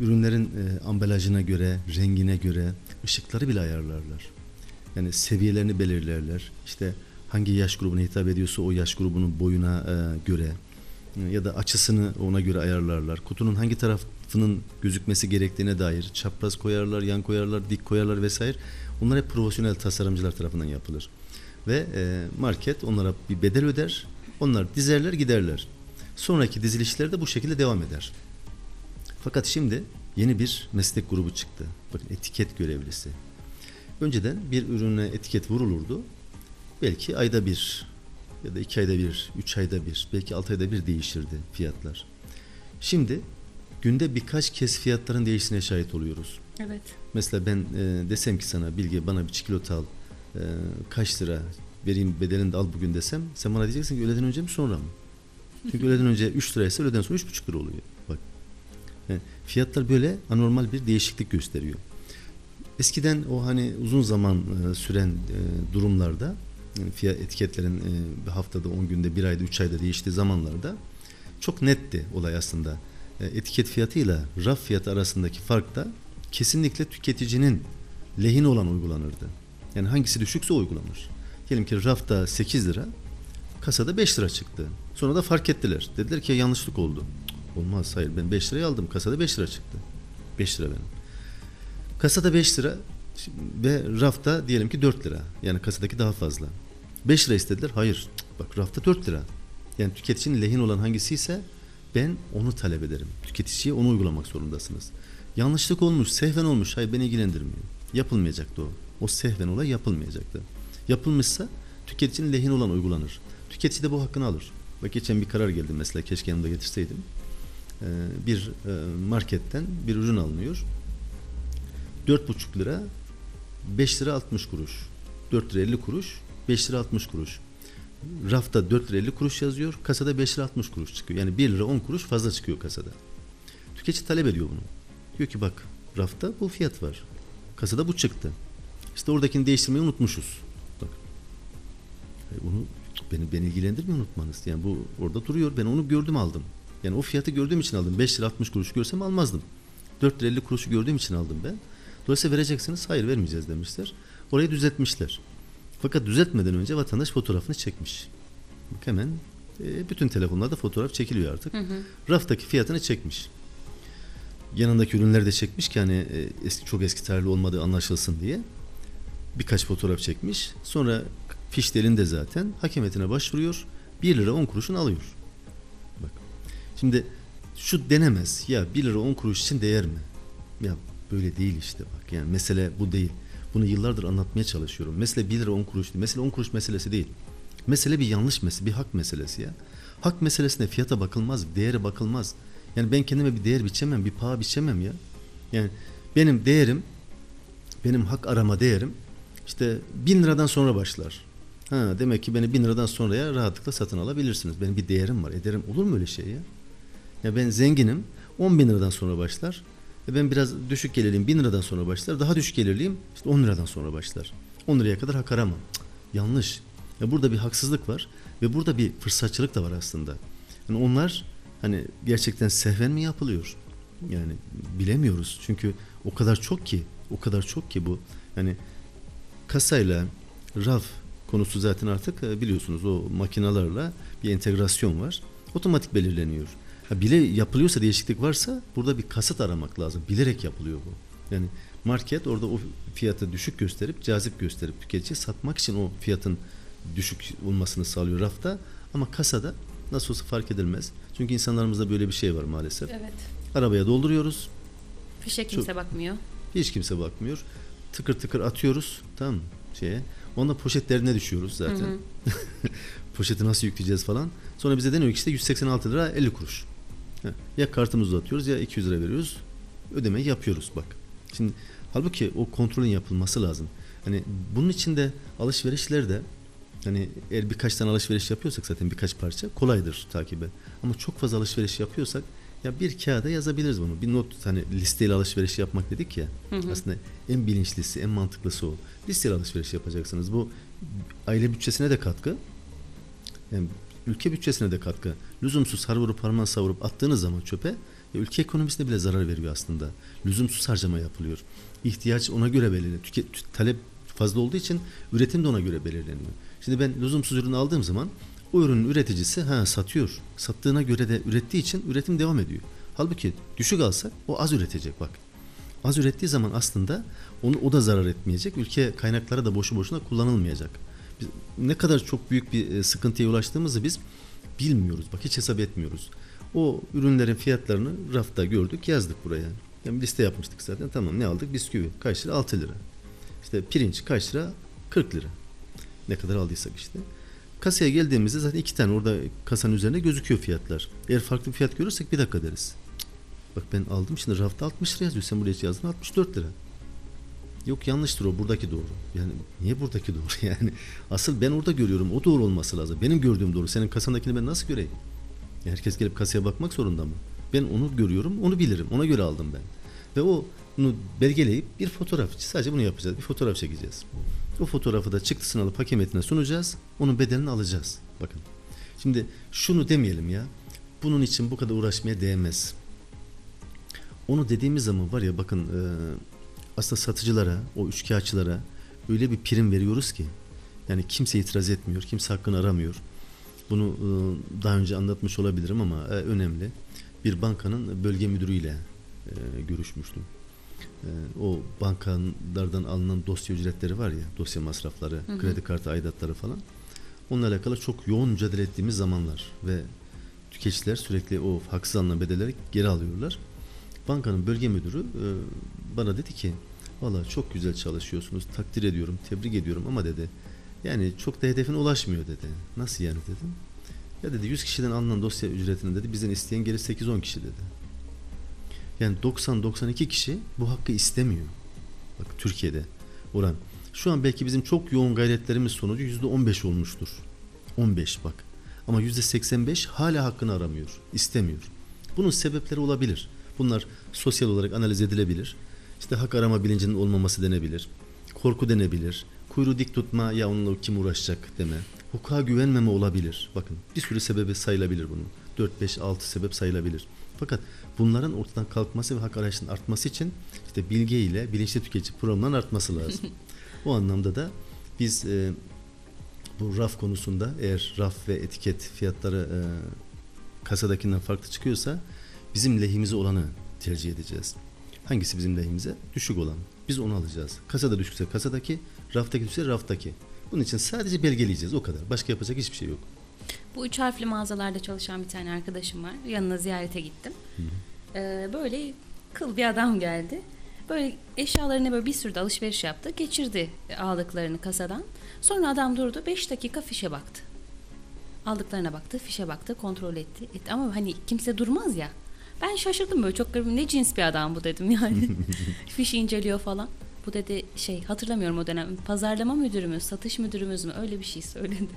ürünlerin e, ambalajına göre, rengine göre ışıkları bile ayarlarlar. Yani seviyelerini belirlerler. İşte hangi yaş grubuna hitap ediyorsa o yaş grubunun boyuna e, göre ya da açısını ona göre ayarlarlar. Kutunun hangi tarafının gözükmesi gerektiğine dair çapraz koyarlar, yan koyarlar, dik koyarlar vesaire. Bunlar hep profesyonel tasarımcılar tarafından yapılır. Ve e, market onlara bir bedel öder. Onlar dizerler giderler. Sonraki dizilişler de bu şekilde devam eder. Fakat şimdi yeni bir meslek grubu çıktı. Bakın etiket görevlisi. Önceden bir ürüne etiket vurulurdu. Belki ayda bir ya da iki ayda bir, üç ayda bir, belki altı ayda bir değişirdi fiyatlar. Şimdi günde birkaç kez fiyatların değiştiğine şahit oluyoruz. Evet. Mesela ben e, desem ki sana Bilge bana bir çikolata al e, kaç lira vereyim bedelini de al bugün desem sen bana diyeceksin ki öğleden önce mi sonra mı? Çünkü öğleden önce 3 liraysa öğleden sonra 3,5 lira oluyor. Bak. Yani fiyatlar böyle anormal bir değişiklik gösteriyor. Eskiden o hani uzun zaman e, süren e, durumlarda fiyat etiketlerin e, haftada 10 günde bir ayda 3 ayda değiştiği zamanlarda çok netti olay aslında. E, etiket fiyatıyla raf fiyatı arasındaki fark da kesinlikle tüketicinin lehine olan uygulanırdı. Yani hangisi düşükse uygulanır. Diyelim ki rafta 8 lira, kasada 5 lira çıktı. Sonra da fark ettiler. Dediler ki yanlışlık oldu. Olmaz hayır ben 5 liraya aldım. Kasada 5 lira çıktı. 5 lira benim. Kasada 5 lira ve rafta diyelim ki 4 lira. Yani kasadaki daha fazla. 5 lira istediler. Hayır. Bak rafta 4 lira. Yani tüketicinin lehine olan hangisi ise ben onu talep ederim. Tüketiciye onu uygulamak zorundasınız. Yanlışlık olmuş, sehven olmuş. Hayır beni ilgilendirmiyor. Yapılmayacaktı o. O sehven olay yapılmayacaktı. Yapılmışsa tüketicinin lehine olan uygulanır. Tüketici de bu hakkını alır. Bak geçen bir karar geldi mesela keşke yanımda getirseydim. Ee, bir e, marketten bir ürün alınıyor. 4,5 lira 5 lira 60 kuruş. 4 lira 50 kuruş 5 lira 60 kuruş. Rafta 4 lira 50 kuruş yazıyor. Kasada 5 lira 60 kuruş çıkıyor. Yani 1 lira 10 kuruş fazla çıkıyor kasada. Tüketici talep ediyor bunu. Diyor ki bak rafta bu fiyat var. Kasada bu çıktı. İşte oradakini değiştirmeyi unutmuşuz. Bak. E, Onu beni, beni ilgilendirmiyor unutmanız. Yani bu orada duruyor. Ben onu gördüm aldım. Yani o fiyatı gördüğüm için aldım. 5 lira 60 kuruş görsem almazdım. 4 lira 50 kuruşu gördüğüm için aldım ben. Dolayısıyla vereceksiniz. Hayır vermeyeceğiz demişler. Orayı düzeltmişler. Fakat düzeltmeden önce vatandaş fotoğrafını çekmiş. Bak hemen e, bütün telefonlarda fotoğraf çekiliyor artık. Raftaki fiyatını çekmiş. Yanındaki ürünleri de çekmiş ki hani e, eski çok eski tarihli olmadığı anlaşılsın diye. Birkaç fotoğraf çekmiş. Sonra fiş de zaten hakemetine başvuruyor. 1 lira 10 kuruşunu alıyor. Bak. Şimdi şu denemez. Ya 1 lira 10 kuruş için değer mi? Ya böyle değil işte bak. Yani mesele bu değil. Bunu yıllardır anlatmaya çalışıyorum. Mesele 1 lira 10 kuruş değil. Mesele 10 kuruş meselesi değil. Mesele bir yanlış meselesi, bir hak meselesi ya. Hak meselesine fiyata bakılmaz, değere bakılmaz. Yani ben kendime bir değer biçemem, bir paha biçemem ya. Yani benim değerim, benim hak arama değerim işte bin liradan sonra başlar. Ha demek ki beni 1000 liradan sonraya rahatlıkla satın alabilirsiniz. Benim bir değerim var. Ederim. Olur mu öyle şey ya? Ya ben zenginim. 10 bin liradan sonra başlar. Ben biraz düşük gelirliyim. 1000 liradan sonra başlar. Daha düşük gelirliyim. işte 10 liradan sonra başlar. 10 liraya kadar hak aramam. Yanlış. Ya burada bir haksızlık var. Ve burada bir fırsatçılık da var aslında. Yani onlar hani gerçekten sehven mi yapılıyor? Yani bilemiyoruz. Çünkü o kadar çok ki, o kadar çok ki bu. Yani kasayla raf konusu zaten artık e, biliyorsunuz o makinalarla bir entegrasyon var. Otomatik belirleniyor. Ha, bile yapılıyorsa değişiklik varsa burada bir kasıt aramak lazım. Bilerek yapılıyor bu. Yani market orada o fiyatı düşük gösterip cazip gösterip tüketiciye satmak için o fiyatın düşük olmasını sağlıyor rafta ama kasada nasıl olsa fark edilmez. Çünkü insanlarımızda böyle bir şey var maalesef. Evet. Arabaya dolduruyoruz. Fişe kimse bakmıyor. Hiç kimse bakmıyor. Tıkır tıkır atıyoruz. Tamam şeye. Onda poşet derdine düşüyoruz zaten. Poşeti nasıl yükleyeceğiz falan. Sonra bize deniyor ki işte 186 lira 50 kuruş. Ya kartımızı uzatıyoruz ya 200 lira veriyoruz. Ödemeyi yapıyoruz bak. Şimdi halbuki o kontrolün yapılması lazım. Hani bunun için de alışverişlerde hani eğer birkaç tane alışveriş yapıyorsak zaten birkaç parça kolaydır takibe. Ama çok fazla alışveriş yapıyorsak ya bir kağıda yazabiliriz bunu. Bir not hani listeyle alışveriş yapmak dedik ya. Aslında en bilinçlisi, en mantıklısı o. Listeyle alışveriş yapacaksınız. Bu aile bütçesine de katkı. Yani ülke bütçesine de katkı. Lüzumsuz har vurup harman savurup attığınız zaman çöpe ya ülke ekonomisine bile zarar veriyor aslında. Lüzumsuz harcama yapılıyor. İhtiyaç ona göre belirleniyor. Tüke- tü- talep fazla olduğu için üretim de ona göre belirleniyor. Şimdi ben lüzumsuz ürün aldığım zaman o ürünün üreticisi ha satıyor. Sattığına göre de ürettiği için üretim devam ediyor. Halbuki düşük alsak o az üretecek bak. Az ürettiği zaman aslında onu o da zarar etmeyecek. Ülke kaynakları da boşu boşuna kullanılmayacak. Ne kadar çok büyük bir e, sıkıntıya ulaştığımızı biz bilmiyoruz. Bak hiç hesap etmiyoruz. O ürünlerin fiyatlarını rafta gördük, yazdık buraya. Yani liste yapmıştık zaten. Tamam ne aldık? Bisküvi kaç lira? 6 lira. İşte pirinç kaç lira? 40 lira. Ne kadar aldıysak işte. Kasaya geldiğimizde zaten iki tane orada kasanın üzerinde gözüküyor fiyatlar. Eğer farklı bir fiyat görürsek bir dakika deriz. Bak ben aldım şimdi rafta 60 lira yazıyor. Sen buraya yazdın 64 lira. Yok yanlıştır o buradaki doğru. Yani niye buradaki doğru yani? Asıl ben orada görüyorum. O doğru olması lazım. Benim gördüğüm doğru. Senin kasandakini ben nasıl göreyim? Herkes gelip kasaya bakmak zorunda mı? Ben onu görüyorum, onu bilirim. Ona göre aldım ben. Ve o bunu belgeleyip bir fotoğraf, sadece bunu yapacağız. Bir fotoğraf çekeceğiz. O fotoğrafı da çıktısını alıp hakemetine sunacağız. Onun bedelini alacağız. Bakın. Şimdi şunu demeyelim ya. Bunun için bu kadar uğraşmaya değmez. Onu dediğimiz zaman var ya bakın e, aslında satıcılara, o üçkağıtçılara öyle bir prim veriyoruz ki yani kimse itiraz etmiyor, kimse hakkını aramıyor. Bunu e, daha önce anlatmış olabilirim ama e, önemli. Bir bankanın bölge müdürüyle e, görüşmüştüm. O bankalardan alınan dosya ücretleri var ya, dosya masrafları, kredi kartı aidatları falan. Onunla alakalı çok yoğun mücadele ettiğimiz zamanlar ve tüketiciler sürekli o haksız alınan bedelleri geri alıyorlar. Bankanın bölge müdürü e, bana dedi ki valla çok güzel çalışıyorsunuz takdir ediyorum tebrik ediyorum ama dedi yani çok da hedefine ulaşmıyor dedi. Nasıl yani dedim. Ya dedi 100 kişiden alınan dosya ücretini dedi bizden isteyen geri 8-10 kişi dedi. Yani 90-92 kişi bu hakkı istemiyor. Bak Türkiye'de oran. Şu an belki bizim çok yoğun gayretlerimiz sonucu %15 olmuştur. 15 bak. Ama %85 hala hakkını aramıyor, istemiyor. Bunun sebepleri olabilir. Bunlar sosyal olarak analiz edilebilir. İşte hak arama bilincinin olmaması denebilir. Korku denebilir. Kuyruğu dik tutma ya onunla kim uğraşacak deme. Hukuka güvenmeme olabilir. Bakın bir sürü sebebi sayılabilir bunun. 4, 5, 6 sebep sayılabilir. Fakat bunların ortadan kalkması ve hak arayışının artması için işte bilgi ile bilinçli tüketici programının artması lazım. o anlamda da biz e, bu raf konusunda eğer raf ve etiket fiyatları e, kasadakinden farklı çıkıyorsa bizim lehimize olanı tercih edeceğiz. Hangisi bizim lehimize? Düşük olan. Biz onu alacağız. Kasada düşükse kasadaki, raftaki düşükse raftaki. Bunun için sadece belgeleyeceğiz o kadar. Başka yapacak hiçbir şey yok. Bu üç harfli mağazalarda çalışan bir tane arkadaşım var. Yanına ziyarete gittim. Ee, böyle kıl bir adam geldi. Böyle eşyalarına böyle bir sürü de alışveriş yaptı. Geçirdi aldıklarını kasadan. Sonra adam durdu. 5 dakika fişe baktı. Aldıklarına baktı, fişe baktı, kontrol etti. etti. Ama hani kimse durmaz ya. Ben şaşırdım böyle çok garip. Ne cins bir adam bu dedim yani. Fişi inceliyor falan. Bu dedi şey hatırlamıyorum o dönem pazarlama müdürümüz, satış müdürümüz mü öyle bir şey söyledi.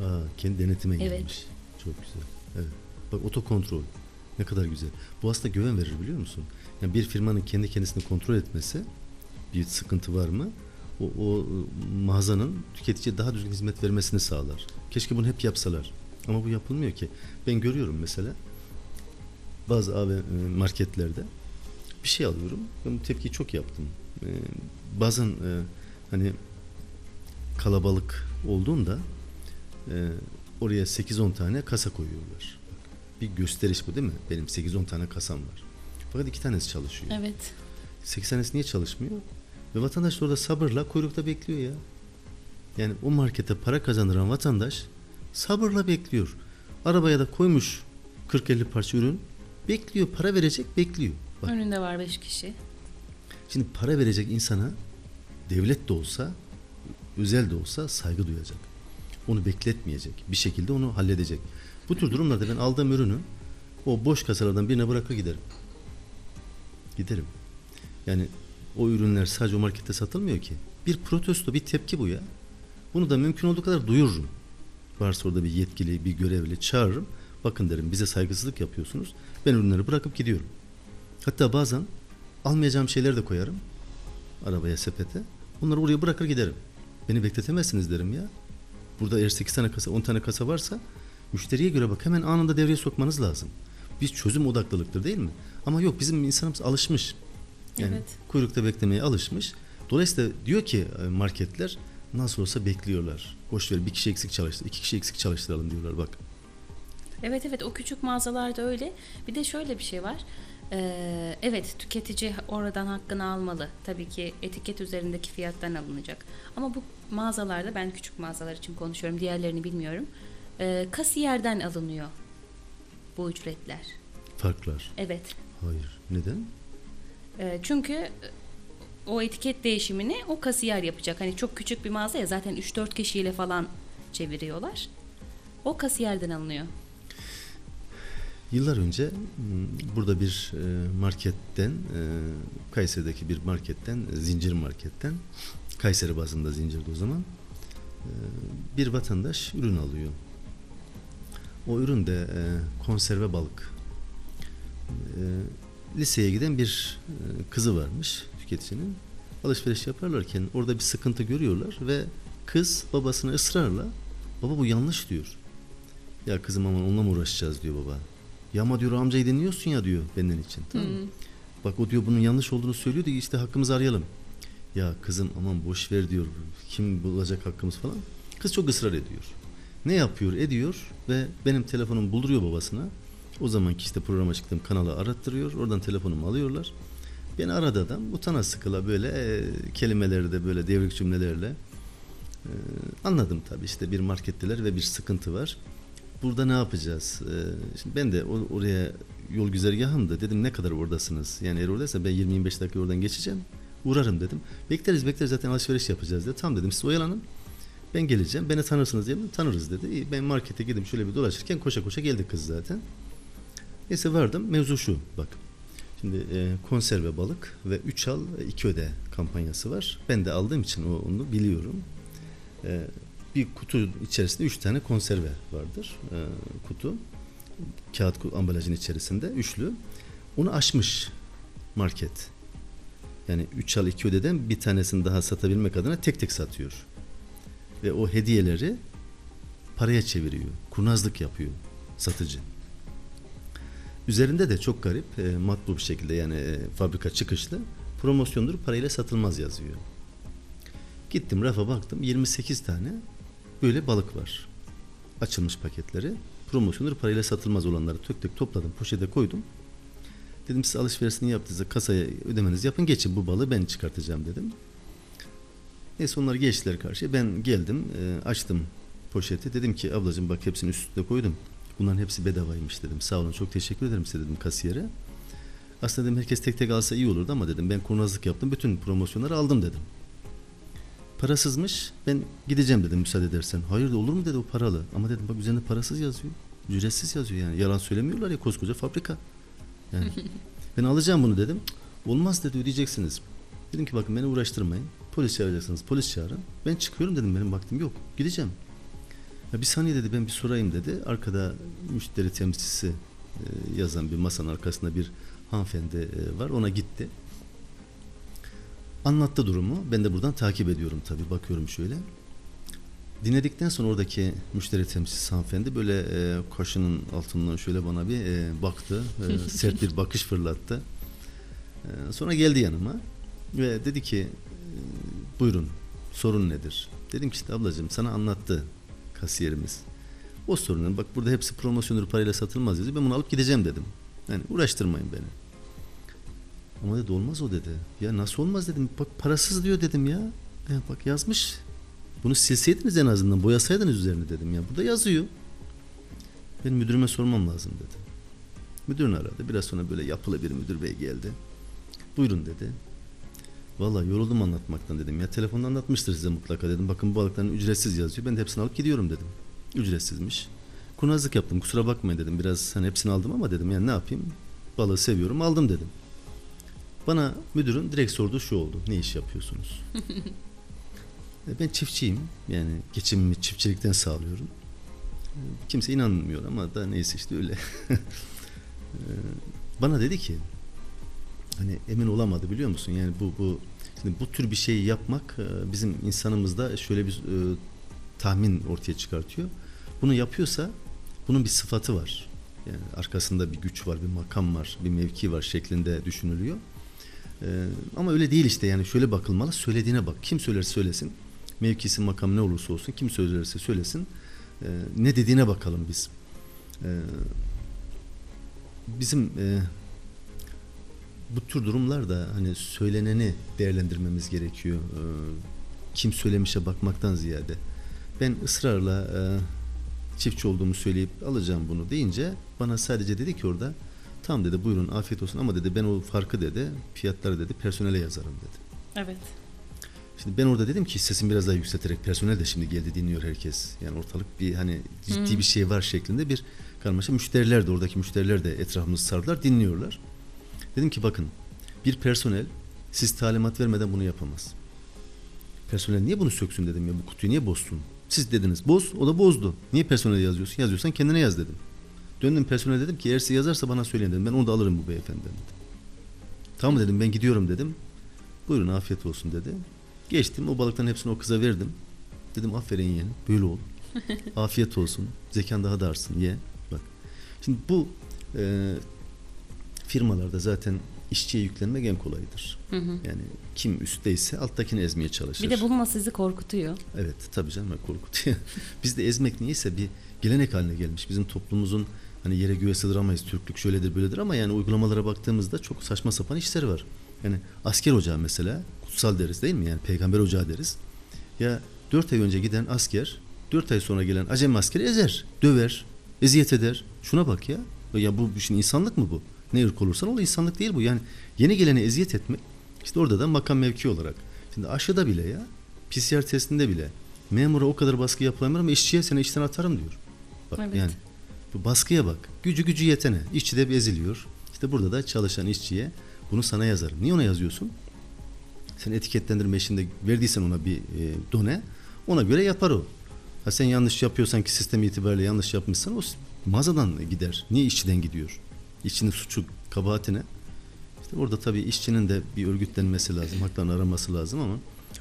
Aa, kendi denetime Evet. gelmiş. Çok güzel. Evet. Bak otokontrol. Ne kadar güzel. Bu aslında güven verir biliyor musun? Yani bir firmanın kendi kendisini kontrol etmesi bir sıkıntı var mı? O, o ıı, mağazanın tüketiciye daha düzgün hizmet vermesini sağlar. Keşke bunu hep yapsalar. Ama bu yapılmıyor ki. Ben görüyorum mesela bazı AV marketlerde bir şey alıyorum. Ben bu tepkiyi çok yaptım. Ee, bazen e, hani kalabalık olduğunda e, oraya 8-10 tane kasa koyuyorlar. Bir gösteriş bu değil mi? Benim 8-10 tane kasam var. Fakat iki tanesi çalışıyor. Evet. 8 tanesi niye çalışmıyor? Ve vatandaş da orada sabırla kuyrukta bekliyor ya. Yani o markete para kazandıran vatandaş sabırla bekliyor. Arabaya da koymuş 40-50 parça ürün. Bekliyor, para verecek, bekliyor. Bak Önünde var beş kişi. Şimdi para verecek insana devlet de olsa, özel de olsa saygı duyacak. Onu bekletmeyecek. Bir şekilde onu halledecek. Bu tür durumlarda ben aldığım ürünü o boş kasalardan birine bırakır giderim. Giderim. Yani o ürünler sadece o markette satılmıyor ki. Bir protesto, bir tepki bu ya. Bunu da mümkün olduğu kadar duyururum. Varsa orada bir yetkili, bir görevli çağırırım. Bakın derim bize saygısızlık yapıyorsunuz. Ben ürünleri bırakıp gidiyorum. Hatta bazen almayacağım şeyler de koyarım arabaya sepete. Bunları oraya bırakır giderim. Beni bekletemezsiniz derim ya. Burada eğer 8 tane kasa 10 tane kasa varsa müşteriye göre bak hemen anında devreye sokmanız lazım. Bir çözüm odaklılıktır değil mi? Ama yok bizim insanımız alışmış. Yani Evet. kuyrukta beklemeye alışmış. Dolayısıyla diyor ki e, marketler nasıl olsa bekliyorlar. Boş ver bir kişi eksik çalıştır, iki kişi eksik çalıştıralım diyorlar bak. Evet evet o küçük mağazalarda öyle. Bir de şöyle bir şey var. Ee, evet tüketici oradan hakkını almalı. Tabii ki etiket üzerindeki fiyattan alınacak. Ama bu mağazalarda ben küçük mağazalar için konuşuyorum. Diğerlerini bilmiyorum. Ee, kasiyerden alınıyor bu ücretler. Farklar. Evet. Hayır. Neden? Ee, çünkü o etiket değişimini o kasiyer yapacak. Hani çok küçük bir mağaza ya zaten 3-4 kişiyle falan çeviriyorlar. O kasiyerden alınıyor. Yıllar önce m, burada bir e, marketten, e, Kayseri'deki bir marketten, zincir marketten, Kayseri bazında zincirdi o zaman, bir vatandaş ürün alıyor. O ürün de konserve balık. Liseye giden bir kızı varmış tüketicinin. Alışveriş yaparlarken orada bir sıkıntı görüyorlar ve kız babasına ısrarla baba bu yanlış diyor. Ya kızım aman onunla mı uğraşacağız diyor baba. Ya ama diyor amcayı dinliyorsun ya diyor benden için. Tamam mı? Bak o diyor bunun yanlış olduğunu söylüyor diye işte hakkımızı arayalım. Ya kızım aman boş ver diyor. Kim bulacak hakkımız falan. Kız çok ısrar ediyor. Ne yapıyor ediyor ve benim telefonum bulduruyor babasına. O zamanki işte programa çıktığım kanalı arattırıyor. Oradan telefonumu alıyorlar. Beni aradı adam. Utana sıkıla böyle e, kelimeleri de böyle devrik cümlelerle e, anladım tabii işte bir marketteler ve bir sıkıntı var. Burada ne yapacağız? Ee, şimdi ben de o- oraya yol güzergahımda dedim ne kadar oradasınız? Yani eğer oradaysa ben 20-25 dakika oradan geçeceğim. Uğrarım dedim. Bekleriz bekleriz zaten alışveriş yapacağız dedi. Tamam dedim siz oyalanın. Ben geleceğim. Beni tanırsınız diye tanırız dedi. İyi, ben markete gidip şöyle bir dolaşırken koşa koşa geldi kız zaten. Neyse vardım. Mevzu şu bak. Şimdi e, konserve balık ve 3 al 2 öde kampanyası var. Ben de aldığım için onu biliyorum. E, bir kutu içerisinde 3 tane konserve vardır. E, kutu. Kağıt ambalajın içerisinde üçlü. Onu aşmış market. Yani 3 al 2 ödeden bir tanesini daha satabilmek adına tek tek satıyor. Ve o hediyeleri paraya çeviriyor. Kurnazlık yapıyor satıcı. Üzerinde de çok garip e, matbu bir şekilde yani e, fabrika çıkışlı promosyondur parayla satılmaz yazıyor. Gittim rafa baktım 28 tane böyle balık var. Açılmış paketleri. Promosyondur parayla satılmaz olanları tök tök topladım poşete koydum. Dedim siz alışverişini yaptığınızda kasaya ödemenizi yapın geçin bu balığı ben çıkartacağım dedim. Neyse onlar geçtiler karşıya. Ben geldim e, açtım poşeti. Dedim ki ablacığım bak hepsini üst üste koydum. Bunların hepsi bedavaymış dedim. Sağ olun çok teşekkür ederim size dedim kasiyere. Aslında dedim herkes tek tek alsa iyi olurdu ama dedim ben kurnazlık yaptım. Bütün promosyonları aldım dedim. Parasızmış. Ben gideceğim dedim müsaade edersen. Hayır da olur mu dedi o paralı. Ama dedim bak üzerinde parasız yazıyor. Ücretsiz yazıyor yani. Yalan söylemiyorlar ya koskoca fabrika. Yani ben alacağım bunu dedim. Olmaz dedi ödeyeceksiniz. Dedim ki bakın beni uğraştırmayın. Polis çağıracaksınız polis çağırın. Ben çıkıyorum dedim benim vaktim yok. Gideceğim. Ya bir saniye dedi ben bir sorayım dedi. Arkada müşteri temsilcisi e, yazan bir masanın arkasında bir hanımefendi e, var. Ona gitti. Anlattı durumu. Ben de buradan takip ediyorum tabii. Bakıyorum şöyle. Dinledikten sonra oradaki müşteri temsilcisi hanımefendi böyle e, kaşının altından şöyle bana bir e, baktı. E, sert bir bakış fırlattı. E, sonra geldi yanıma ve dedi ki e, buyurun sorun nedir? Dedim ki işte ablacığım sana anlattı kasiyerimiz. O sorunun bak burada hepsi promosyondur parayla satılmaz dedi. Ben bunu alıp gideceğim dedim. Yani uğraştırmayın beni. Ama dedi olmaz o dedi. Ya nasıl olmaz dedim. Bak parasız diyor dedim ya. ya bak yazmış. Bunu silseydiniz en azından boyasaydınız üzerine dedim ya. Burada yazıyor. Ben müdürüme sormam lazım dedi. Müdürünü aradı. Biraz sonra böyle yapılı bir müdür bey geldi. Buyurun dedi. Vallahi yoruldum anlatmaktan dedim. Ya telefonda anlatmıştır size mutlaka dedim. Bakın bu balıkların ücretsiz yazıyor. Ben de hepsini alıp gidiyorum dedim. Ücretsizmiş. Kurnazlık yaptım. Kusura bakmayın dedim. Biraz hani hepsini aldım ama dedim yani ne yapayım? Balığı seviyorum. Aldım dedim. Bana müdürün direkt sorduğu şu oldu. Ne iş yapıyorsunuz? E, ben çiftçiyim. Yani geçimimi çiftçilikten sağlıyorum. E, Kimse inanmıyor ama da neyse işte öyle. E, Bana dedi ki hani emin olamadı biliyor musun? Yani bu bu şimdi bu tür bir şeyi yapmak bizim insanımızda şöyle bir e, tahmin ortaya çıkartıyor. Bunu yapıyorsa bunun bir sıfatı var. Yani arkasında bir güç var, bir makam var, bir mevki var şeklinde düşünülüyor. Ee, ama öyle değil işte yani şöyle bakılmalı söylediğine bak. Kim söylerse söylesin mevkisi makam ne olursa olsun kim söylerse söylesin e, ne dediğine bakalım biz. E, bizim e, bu tür durumlarda hani söyleneni değerlendirmemiz gerekiyor. E, kim söylemişe bakmaktan ziyade. Ben ısrarla e, çiftçi olduğumu söyleyip alacağım bunu deyince bana sadece dedi ki orada Tamam dedi buyurun afiyet olsun ama dedi ben o farkı dedi fiyatları dedi personele yazarım dedi. Evet. Şimdi ben orada dedim ki sesimi biraz daha yükselterek personel de şimdi geldi dinliyor herkes. Yani ortalık bir hani ciddi bir şey var şeklinde bir karmaşa. Müşteriler de oradaki müşteriler de etrafımızı sardılar dinliyorlar. Dedim ki bakın bir personel siz talimat vermeden bunu yapamaz. Personel niye bunu söksün dedim ya bu kutuyu niye bozsun? Siz dediniz boz o da bozdu. Niye personel yazıyorsun? Yazıyorsan kendine yaz dedim. Döndüm personel dedim ki eğer yazarsa bana söyleyin dedim. Ben onu da alırım bu beyefendiden dedim. Tamam dedim ben gidiyorum dedim. Buyurun afiyet olsun dedi. Geçtim o balıkların hepsini o kıza verdim. Dedim aferin yeğenim böyle ol. afiyet olsun. Zekan daha da artsın ye. Bak. Şimdi bu e, firmalarda zaten işçiye yüklenmek en kolayıdır. Yani kim üstteyse alttakini ezmeye çalışır. Bir de bununla sizi korkutuyor. Evet tabii canım korkutuyor. Bizde ezmek niyeyse bir gelenek haline gelmiş. Bizim toplumumuzun hani yere göğe sığdıramayız Türklük şöyledir böyledir ama yani uygulamalara baktığımızda çok saçma sapan işler var. Yani asker ocağı mesela kutsal deriz değil mi? Yani peygamber ocağı deriz. Ya dört ay önce giden asker dört ay sonra gelen acem askeri ezer, döver, eziyet eder. Şuna bak ya. Ya bu şimdi insanlık mı bu? Ne ırk olursan ol insanlık değil bu. Yani yeni gelene eziyet etmek işte orada da makam mevki olarak. Şimdi aşıda bile ya PCR testinde bile memura o kadar baskı yapılamıyor ama işçiye seni işten atarım diyor. Bak Evet. yani bu baskıya bak. Gücü gücü yetene. İşçi de eziliyor. İşte burada da çalışan işçiye bunu sana yazarım. Niye ona yazıyorsun? Sen etiketlendirme işinde verdiysen ona bir e, done ona göre yapar o. Ha sen yanlış yapıyorsan ki sistem itibariyle yanlış yapmışsan o mağazadan gider. Niye işçiden gidiyor? İşçinin suçu kabahatine. İşte orada tabii işçinin de bir örgütlenmesi lazım, haklarını araması lazım ama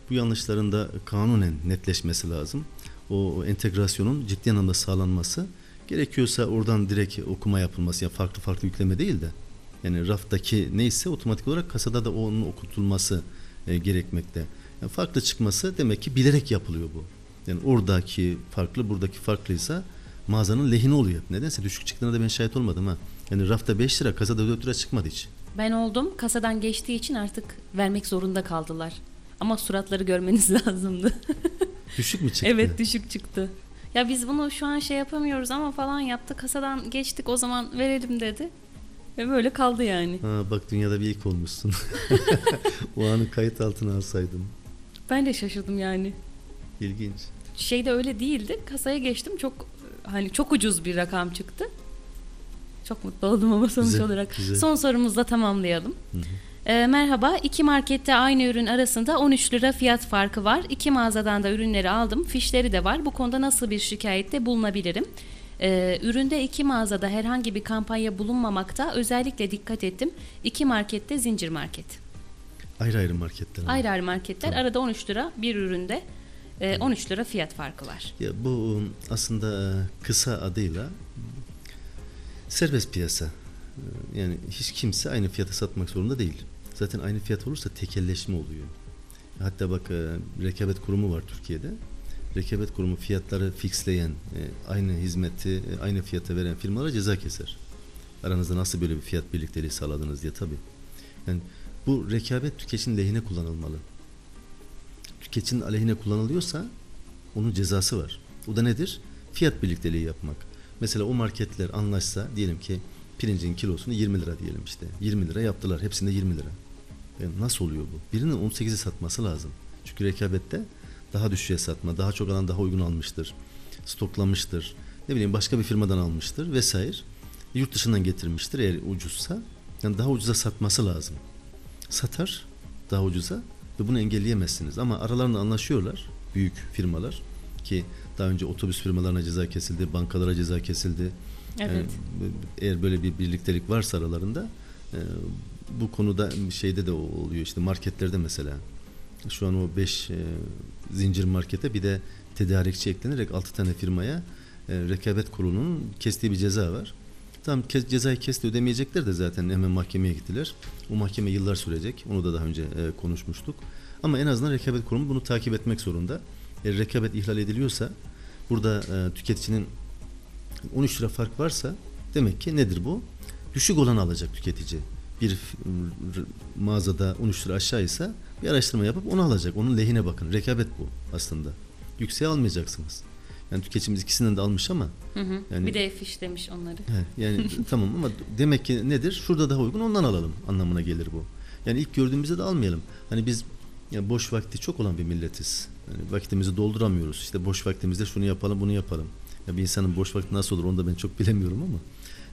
bu yanlışların da kanunen netleşmesi lazım. O, o entegrasyonun ciddi anlamda sağlanması gerekiyorsa oradan direkt okuma yapılması yani farklı farklı yükleme değil de yani raftaki neyse otomatik olarak kasada da onun okutulması e, gerekmekte. Yani farklı çıkması demek ki bilerek yapılıyor bu. Yani oradaki farklı buradaki farklıysa mağazanın lehine oluyor. Nedense düşük çıktığına da ben şahit olmadım ha. Yani rafta 5 lira kasada 4 lira çıkmadı hiç. Ben oldum. Kasadan geçtiği için artık vermek zorunda kaldılar. Ama suratları görmeniz lazımdı. Düşük mü çıktı? evet düşük çıktı. Ya biz bunu şu an şey yapamıyoruz ama falan yaptı. Kasadan geçtik o zaman verelim dedi. Ve böyle kaldı yani. Ha, bak dünyada bir ilk olmuşsun. o anı kayıt altına alsaydım. Ben de şaşırdım yani. İlginç. Şeyde öyle değildi. Kasaya geçtim. Çok hani çok ucuz bir rakam çıktı. Çok mutlu oldum ama sonuç Güzel, olarak. güzel. Son sorumuzla tamamlayalım. Hı hı. E, merhaba, iki markette aynı ürün arasında 13 lira fiyat farkı var. İki mağazadan da ürünleri aldım, fişleri de var. Bu konuda nasıl bir şikayette bulunabilirim? E, üründe iki mağazada herhangi bir kampanya bulunmamakta özellikle dikkat ettim. İki markette zincir market. Ayrı ayrı marketler. Ayrı ayrı marketler arada 13 lira bir üründe e, 13 lira fiyat farkı var. Ya bu aslında kısa adıyla serbest piyasa. Yani hiç kimse aynı fiyata satmak zorunda değil. Zaten aynı fiyat olursa tekelleşme oluyor. Hatta bak e, rekabet kurumu var Türkiye'de. Rekabet kurumu fiyatları fixleyen, e, aynı hizmeti e, aynı fiyata veren firmalara ceza keser. Aranızda nasıl böyle bir fiyat birlikteliği sağladınız diye tabii. Yani bu rekabet tüketicinin lehine kullanılmalı. Tüketicinin aleyhine kullanılıyorsa onun cezası var. O da nedir? Fiyat birlikteliği yapmak. Mesela o marketler anlaşsa diyelim ki pirincin kilosunu 20 lira diyelim işte. 20 lira yaptılar. Hepsinde 20 lira. Yani nasıl oluyor bu? Birinin 18'i satması lazım. Çünkü rekabette daha düşüğe satma, daha çok alan daha uygun almıştır. Stoklamıştır. Ne bileyim başka bir firmadan almıştır vesaire. Yurt dışından getirmiştir eğer ucuzsa. Yani daha ucuza satması lazım. Satar daha ucuza ve bunu engelleyemezsiniz. Ama aralarında anlaşıyorlar büyük firmalar ki daha önce otobüs firmalarına ceza kesildi, bankalara ceza kesildi. Evet. Yani eğer böyle bir birliktelik varsa aralarında e, bu konuda şeyde de oluyor işte marketlerde mesela şu an o 5 zincir markete bir de tedarikçi eklenerek 6 tane firmaya e, rekabet kurulunun kestiği bir ceza var. Tam kes, cezayı kesti ödemeyecekler de zaten hemen mahkemeye gittiler. O mahkeme yıllar sürecek. Onu da daha önce e, konuşmuştuk. Ama en azından rekabet kurumu bunu takip etmek zorunda. Eğer rekabet ihlal ediliyorsa burada e, tüketicinin 13 lira fark varsa demek ki nedir bu? Düşük olanı alacak tüketici. Bir mağazada 13 lira aşağıysa bir araştırma yapıp onu alacak. Onun lehine bakın. Rekabet bu aslında. Yükseğe almayacaksınız. Yani tüketicimiz ikisinden de almış ama Hı hı. Yani- bir de fiş demiş onları. He, yani tamam ama demek ki nedir? Şurada daha uygun ondan alalım anlamına gelir bu. Yani ilk gördüğümüzde de almayalım. Hani biz ya boş vakti çok olan bir milletiz. Yani vaktimizi dolduramıyoruz. İşte boş vaktimizde şunu yapalım, bunu yapalım. Ya bir insanın boş vakti nasıl olur onu da ben çok bilemiyorum ama.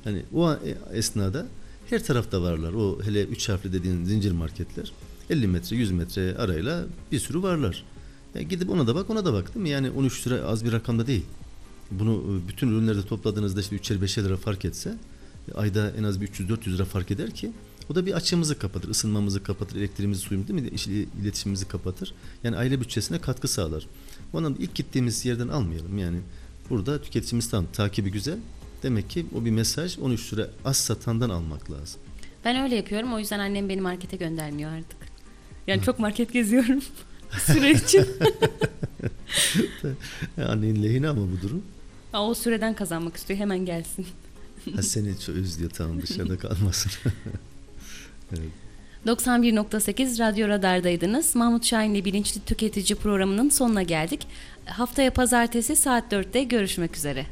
Yani o e, esnada her tarafta varlar. O hele üç harfli dediğin zincir marketler 50 metre, 100 metre arayla bir sürü varlar. Ya gidip ona da bak, ona da bak değil mi? Yani 13 lira az bir rakam da değil. Bunu e, bütün ürünlerde topladığınızda işte 3'er 5'er lira fark etse e, ayda en az bir 300-400 lira fark eder ki o da bir açığımızı kapatır, ısınmamızı kapatır, elektriğimizi, suyumuzu değil mi? İş- iletişimimizi kapatır. Yani aile bütçesine katkı sağlar. Bu anlamda ilk gittiğimiz yerden almayalım. Yani burada tüketicimiz tam takibi güzel. Demek ki o bir mesaj 13 lira az satandan almak lazım. Ben öyle yapıyorum o yüzden annem beni markete göndermiyor artık. Yani çok market geziyorum süre için. Annenin lehine ama bu durum. Aa, O süreden kazanmak istiyor hemen gelsin. Ha, seni çok özlüyor tamam dışarıda kalmasın. evet. 91.8 Radyo Radar'daydınız. Mahmut Şahin'le Bilinçli Tüketici programının sonuna geldik. Haftaya pazartesi saat 4'te görüşmek üzere.